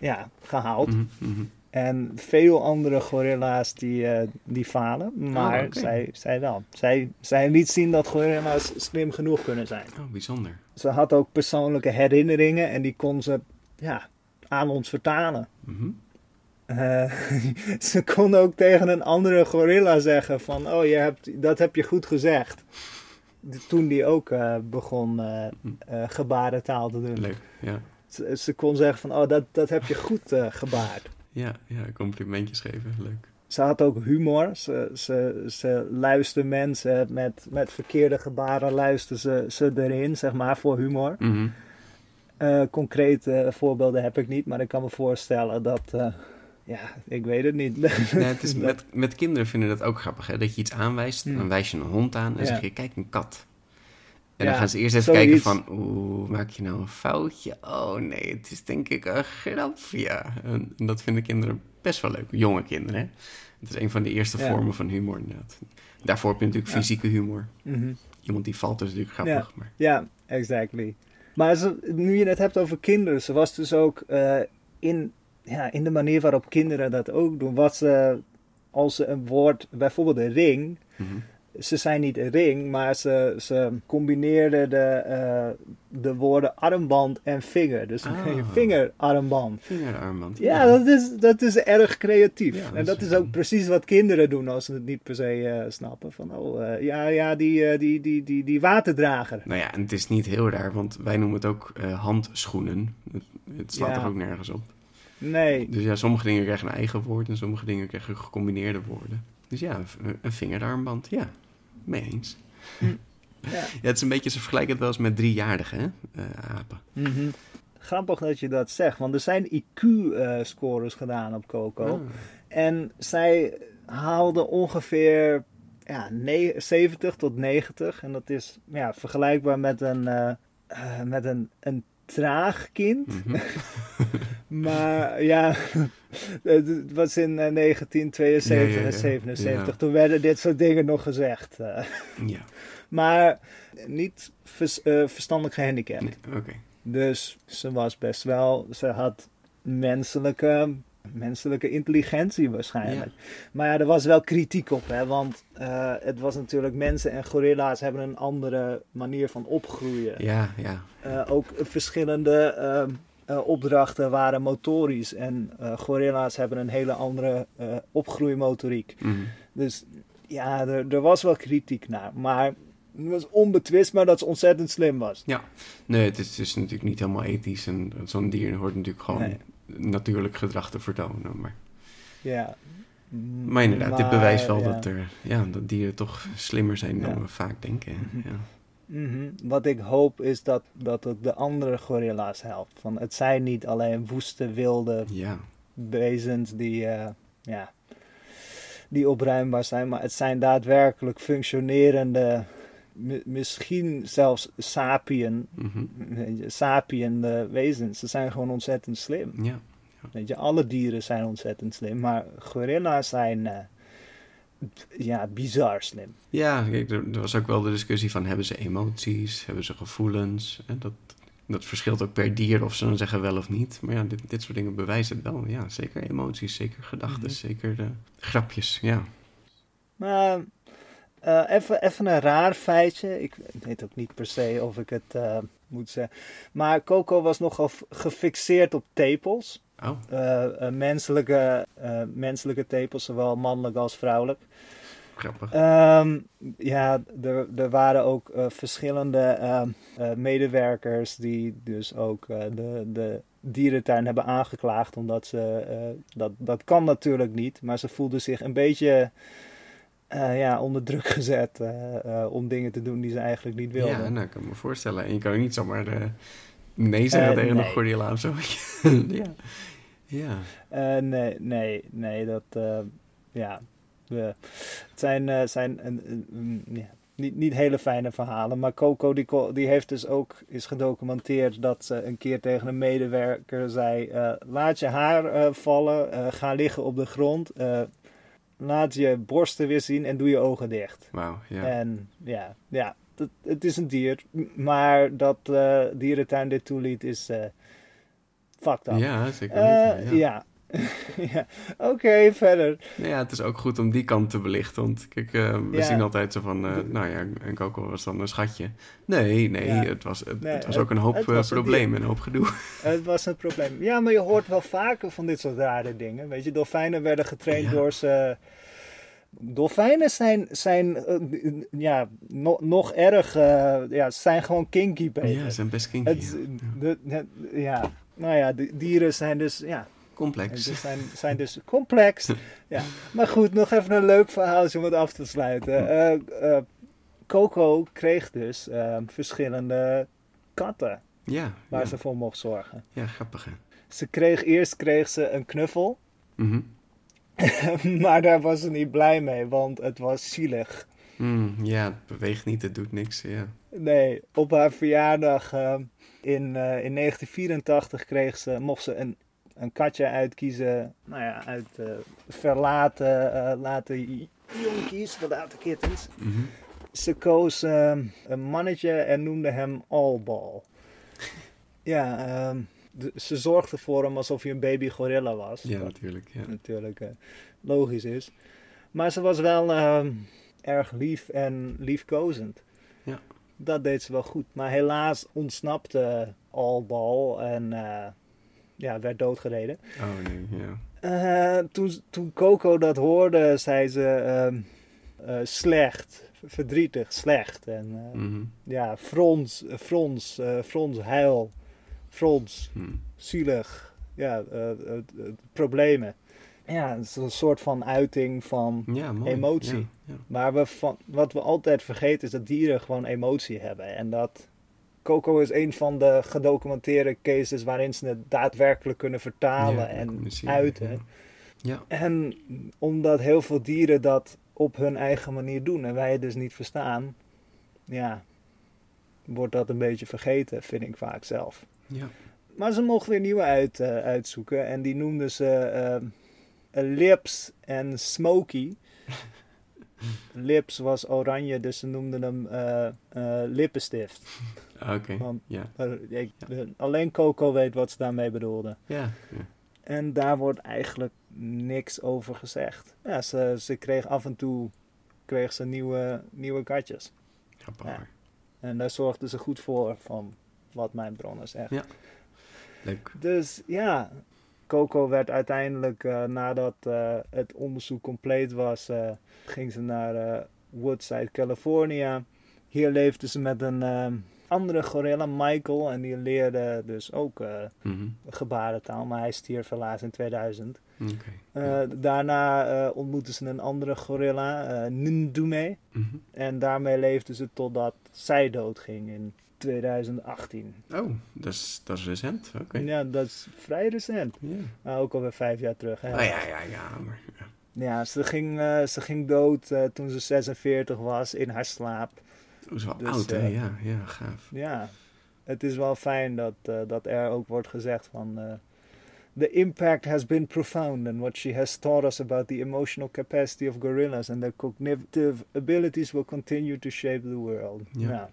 ja, gehaald. Mhm, mhm. En veel andere gorilla's die, eh, die falen. Maar Oh, oké. zij, zij wel. Zij, zij liet zien dat gorilla's slim genoeg kunnen zijn. Oh, bijzonder. Ze had ook persoonlijke herinneringen en die kon ze ja, aan ons vertalen. Mhm. Eh, ze kon ook tegen een andere gorilla zeggen van... Oh, je hebt, dat heb je goed gezegd. Toen die ook eh, begon eh, eh, gebarentaal te doen. Leuk. Ja. Ze, ze kon zeggen van... Oh, dat, dat heb je goed gebaard. Ja, ja, complimentjes geven. Leuk. Ze had ook humor. Ze, ze, ze luisterde mensen met, met verkeerde gebaren, luisterde ze, ze erin, zeg maar, voor humor. Mhm. Eh, concrete voorbeelden heb ik niet, maar ik kan me voorstellen dat, eh, ja, ik weet het niet. Nee, het is met, met kinderen vinden dat ook grappig, hè? Dat je iets aanwijst, Hmm. dan wijs je een hond aan en Ja. zeg je, kijk, een kat. En Ja, dan gaan ze eerst even zoiets. kijken van, oeh, maak je nou een foutje? Oh nee, het is denk ik een grapje. En, en dat vinden kinderen best wel leuk, jonge kinderen. Hè? Het is een van de eerste Ja. vormen van humor inderdaad. Daarvoor heb je natuurlijk Ja. fysieke humor. Mhm. Iemand die valt is natuurlijk grappig, maar Ja, exactly. Maar nu je het hebt over kinderen, ze was dus ook eh, in, ja, in de manier waarop kinderen dat ook doen. Wat ze, als ze een woord, bijvoorbeeld een ring, mhm. Ze zijn niet een ring, maar ze, ze combineerden de, eh, de woorden armband en vinger. Dus Ah. een vingerarmband. vingerarmband. Ja, dat is, dat is erg creatief. Ja, en dat is- is ook precies wat kinderen doen als ze het niet per se eh, snappen. Van, oh, eh, ja, ja, die, die, die, die, die waterdrager. Nou ja, en het is niet heel raar, want wij noemen het ook handschoenen. Het, het slaat Ja. er ook nergens op. Nee, Dus ja, sommige dingen krijgen een eigen woord en sommige dingen krijgen gecombineerde woorden. Dus ja, een- een vingerarmband, ja, mee eens. ja. Ja, het is een beetje, ze vergelijken het wel eens met driejarige hè? eh, apen. Mhm. Grappig dat je dat zegt, want er zijn IQ-scores gedaan op Coco. Ah. En zij haalde ongeveer ja, ne- 70 tot 90. En dat is ja, vergelijkbaar met een, eh, eh, met een, een traag kind. Mhm. Maar ja, het was in eh, 1972 Ja, ja, ja. en 77. Ja. Toen werden dit soort dingen nog gezegd. eh. Ja, maar niet vers- eh, verstandelijk gehandicapt. nee. Dus ze was best wel, ze had menselijke, menselijke intelligentie waarschijnlijk. Maar ja, er was wel kritiek op, hè, want eh, het was natuurlijk mensen en gorilla's hebben een andere manier van opgroeien. Ja, ja. Eh, ook verschillende ehm, eh, opdrachten waren motorisch en gorilla's hebben een hele andere opgroeimotoriek. Mhm. Dus ja, er, er was wel kritiek naar, maar het was onbetwistbaar dat ze ontzettend slim was. Ja, nee, het is, het is natuurlijk niet helemaal ethisch en zo'n dier hoort natuurlijk gewoon Nee. Natuurlijk gedrag te vertonen. Maar, Ja. maar inderdaad, dit bewijst wel ja. dat, er, ja, dat dieren toch slimmer zijn dan Ja. we vaak denken. Mhm. Wat ik hoop is dat, dat het de andere gorilla's helpt. Van, het zijn niet alleen woeste, wilde ja, wezens die, eh, ja, die opruimbaar zijn, maar het zijn daadwerkelijk functionerende, misschien zelfs sapien, je, sapiende wezens. Ze zijn gewoon ontzettend slim. ja. Weet je, alle dieren zijn ontzettend slim, maar gorilla's zijn eh, ja, bizar slim. Ja, kijk, er, er was ook wel de discussie van hebben ze emoties, hebben ze gevoelens. En dat, dat verschilt ook per dier of ze dan zeggen wel of niet. Maar ja, dit, dit soort dingen bewijzen het wel. Ja, zeker emoties, zeker gedachten, Mhm. zeker de grapjes. Ja. Maar eh, even, even een raar feitje. Ik weet ook niet per se of ik het eh, moet zeggen. Maar Coco was nogal gefixeerd op tepels. Oh, Eh, menselijke, menselijke tepels, zowel mannelijk als vrouwelijk. grappig. Ehm, ja, er, er waren ook verschillende ehm, eh, medewerkers die dus ook de, de dierentuin hebben aangeklaagd. Omdat ze, dat, dat kan natuurlijk niet, maar ze voelden zich een beetje eh, ja, onder druk gezet eh, eh, om dingen te doen die ze eigenlijk niet wilden. Ja, nou, ik kan me voorstellen. En je kan ook niet zomaar nee zeggen tegen nee. een gorilla of zo. ja. Ja. Nee, nee, nee, dat, ja, we- het zijn, zijn een, een- een- ja, niet, niet hele fijne verhalen. Maar Coco, die, die heeft dus ook, is gedocumenteerd dat ze een keer tegen een medewerker zei, laat je haar vallen, ga liggen op de grond, laat je borsten weer zien en doe je ogen dicht. Wauw, ja. En ja, ja, dat, het is een dier. Maar dat uh, dierentuin dit toeliet is uh, fucked up. Ja, zeker ja. ja. Oké, verder. Nou ja, het is ook goed om die kant te belichten. Want kijk, we ja. zien altijd zo van, nou ja, en Coco was dan een schatje. Nee, nee, ja. het was, het, nee, het was ook een hoop problemen en een hoop gedoe. Het was een probleem. Ja, maar je hoort wel vaker van dit soort rare dingen. Weet je, dolfijnen werden getraind door ze Dolfijnen zijn, zijn uh, ja, no, nog erg, uh, ja, zijn gewoon kinky bezig. Ja, zijn best kinky. Het, ja. De, ja, nou ja, de dieren zijn dus, ja... Complex. Dus zijn, zijn dus complex. ja. Maar goed, nog even een leuk verhaal om het af te sluiten. Uh, Coco kreeg dus verschillende katten. Ja. Waar ja. ze voor mocht zorgen. Ja, grappig hè. Ze kreeg, eerst kreeg ze een knuffel. Mhm. maar daar was ze niet blij mee, want het was zielig. Mm, ja, het beweegt niet, het doet niks. Ja. Nee, op haar verjaardag uh, in, uh, in 1984 kreeg ze, mocht ze een, een katje uitkiezen. Nou ja, uit uh, verlaten laten jonkies, verlaten kittens. Mm -hmm. Ze koos een mannetje en noemde hem Allball. ja, um, de, ze zorgde voor hem alsof hij een baby gorilla was. Ja, natuurlijk. Ja. Natuurlijk uh, logisch is. Maar ze was wel uh, erg lief en liefkozend. Ja. Dat deed ze wel goed. Maar helaas ontsnapte Albal en uh, ja, werd doodgereden. Oh nee, ja. toen, toen Coco dat hoorde, zei ze ehm, slecht, verdrietig, slecht. En mm -hmm. ja, frons, frons, frons, huil. Frons, hmm. zielig, ja, problemen. Ja, het is een soort van uiting van ja, emotie. Ja, ja. Maar we van, wat we altijd vergeten is dat dieren gewoon emotie hebben. En dat Coco is een van de gedocumenteerde cases waarin ze het daadwerkelijk kunnen vertalen en uiten. Ja. En omdat heel veel dieren dat op hun eigen manier doen en wij het dus niet verstaan, ja, wordt dat een beetje vergeten, vind ik vaak zelf. Ja. Maar ze mochten weer nieuwe uit, uh, uitzoeken. En die noemden ze uh, Lips en Smoky. Lips was oranje, dus ze noemden hem uh, lippenstift. Oké, okay. ja. Alleen Coco weet wat ze daarmee bedoelden. Ja. En daar wordt eigenlijk niks over gezegd. Ja, ze, ze kreeg af en toe kreeg ze nieuwe, nieuwe katjes. Ja. En daar zorgden ze goed voor van wat mijn bronnen zeggen. Ja, leuk. Dus ja, Coco werd uiteindelijk, uh, nadat uh, het onderzoek compleet was, uh, ging ze naar Woodside, California. Hier leefde ze met een andere gorilla, Michael, en die leerde dus ook mm -hmm. gebarentaal, maar hij stierf helaas in 2000. Okay. daarna ontmoette ze een andere gorilla, Ndume, mm -hmm. en daarmee leefde ze totdat zij doodging in 2018. Oh, dat is, dat is recent. Oké. Okay. Ja, dat is vrij recent. Maar ook alweer vijf jaar terug. Hè? Oh, ja, ja, ja. Maar, ja. ja ze, ging, uh, ze ging dood uh, toen ze 46 was in haar slaap. Oh, zo dus, oud, hè? Uh, ja, ja, gaaf. Ja, het is wel fijn dat, dat er ook wordt gezegd van... The impact has been profound and what she has taught us about the emotional capacity of gorillas and their cognitive abilities will continue to shape the world. Ja. Nou,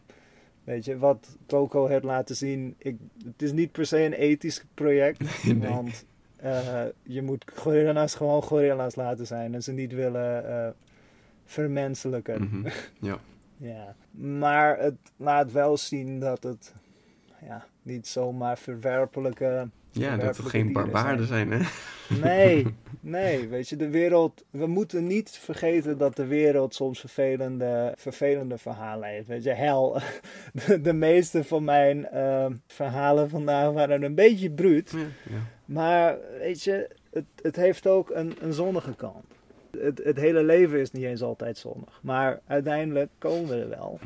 Weet je, wat Coco heeft laten zien. Ik, het is niet per se een ethisch project. nee. Want uh, je moet gorilla's gewoon gorilla's laten zijn. En ze niet willen uh, vermenselijken. Mm -hmm. Ja. ja. Maar het laat wel zien dat het ja, niet zomaar verwerpelijke. Ja, dat het geen barbaarden zijn. zijn, hè? Nee, nee, weet je, de wereld. We moeten niet vergeten dat de wereld soms vervelende, vervelende verhalen heeft. Weet je, hel. De, de meeste van mijn uh, verhalen vandaag waren een beetje bruut. Ja, ja. Maar weet je, het, het heeft ook een, een zonnige kant. Het, het hele leven is niet eens altijd zonnig. Maar uiteindelijk komen we er wel.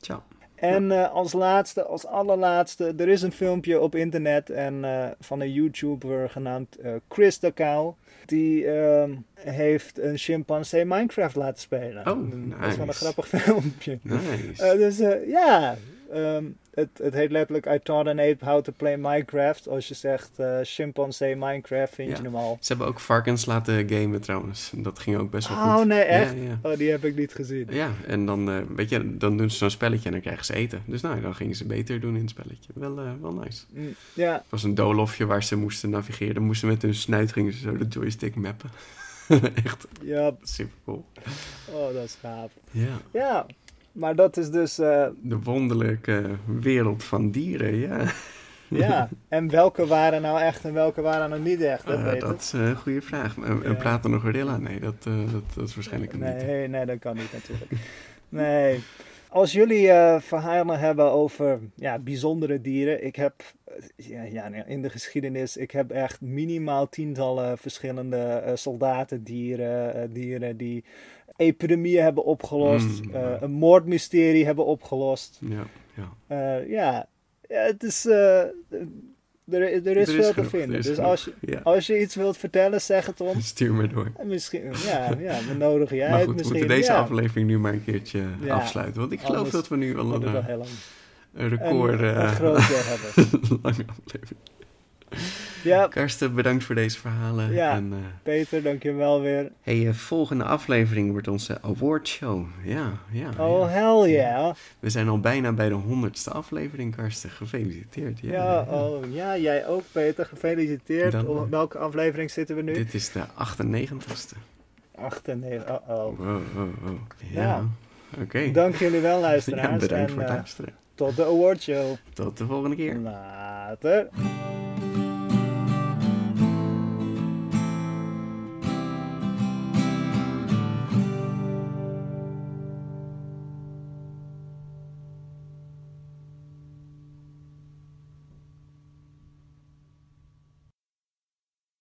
Tja. En uh, als laatste, als allerlaatste, er is een filmpje op internet en, uh, van een YouTuber genaamd uh, Chris de Cow. Die ehm, heeft een chimpansee Minecraft laten spelen. Oh, nice. Dat is wel een grappig filmpje. Nice. dus ja, ehm, het, het heet letterlijk I taught an ape how to play Minecraft. Als je zegt uh, chimpansee Minecraft, vind Ja. je hem al. Ze hebben ook varkens laten gamen trouwens. En Dat ging ook best wel goed. Oh nee, echt? Ja, ja. Oh, die heb ik niet gezien. Ja, en dan, eh, weet je, dan doen ze zo'n spelletje en dan krijgen ze eten. Dus nou, dan gingen ze beter doen in het spelletje. Wel, eh, wel nice. Mm, Ja, Het was een doolhofje waar ze moesten navigeren. Dan moesten met hun snuit gingen ze zo de joystick mappen. Echt ja. super cool. Oh, dat is gaaf. Ja, Ja, maar dat is dus... eh, de wonderlijke wereld van dieren, ja. ja, en welke waren nou echt en welke waren nou niet echt, hè, Eh, dat is een goede vraag. Een, een Ja. pratende gorilla? Nee, dat, eh, dat, dat is waarschijnlijk een niet. Nee, nee, dat kan niet natuurlijk. Nee. Als jullie eh, verhalen hebben over ja, bijzondere dieren, ik heb eh, ja, ja, nee, in de geschiedenis, ik heb echt minimaal tientallen verschillende eh, soldatendieren, eh, dieren die epidemieën hebben opgelost, Mm, eh, ja. een moordmysterie hebben opgelost. Ja, ja. Eh, ja. het is, eh, er, er is veel te vinden. er is Dus genoeg. als je, Ja. als je iets wilt vertellen, zeg het ons. Stuur me door. En Misschien, ja, ja, we nodigen maar uit. goed, we misschien, moeten deze ja. aflevering nu maar een keertje Ja. afsluiten. Want ik geloof Anders dat we nu al een, het een record... een, een hebben. lange aflevering. Ja, Karsten, bedankt voor deze verhalen. Ja. En, eh, Peter, dankjewel weer. hey, eh, volgende aflevering wordt onze awardshow. Ja, ja, Oh, ja. hell yeah. We zijn al bijna bij de honderdste aflevering, Karsten. Gefeliciteerd. Ja, Ja, oh, ja, jij ook, Peter. Gefeliciteerd. Dan- Op welke aflevering zitten we nu? Dit is de 98ste. 98. Oh, oh. Wow, wow, wow. Ja, oké. Dank jullie wel, luisteraars. bedankt en voor het eh, luisteren. tot de awardshow. Tot de volgende keer. Later.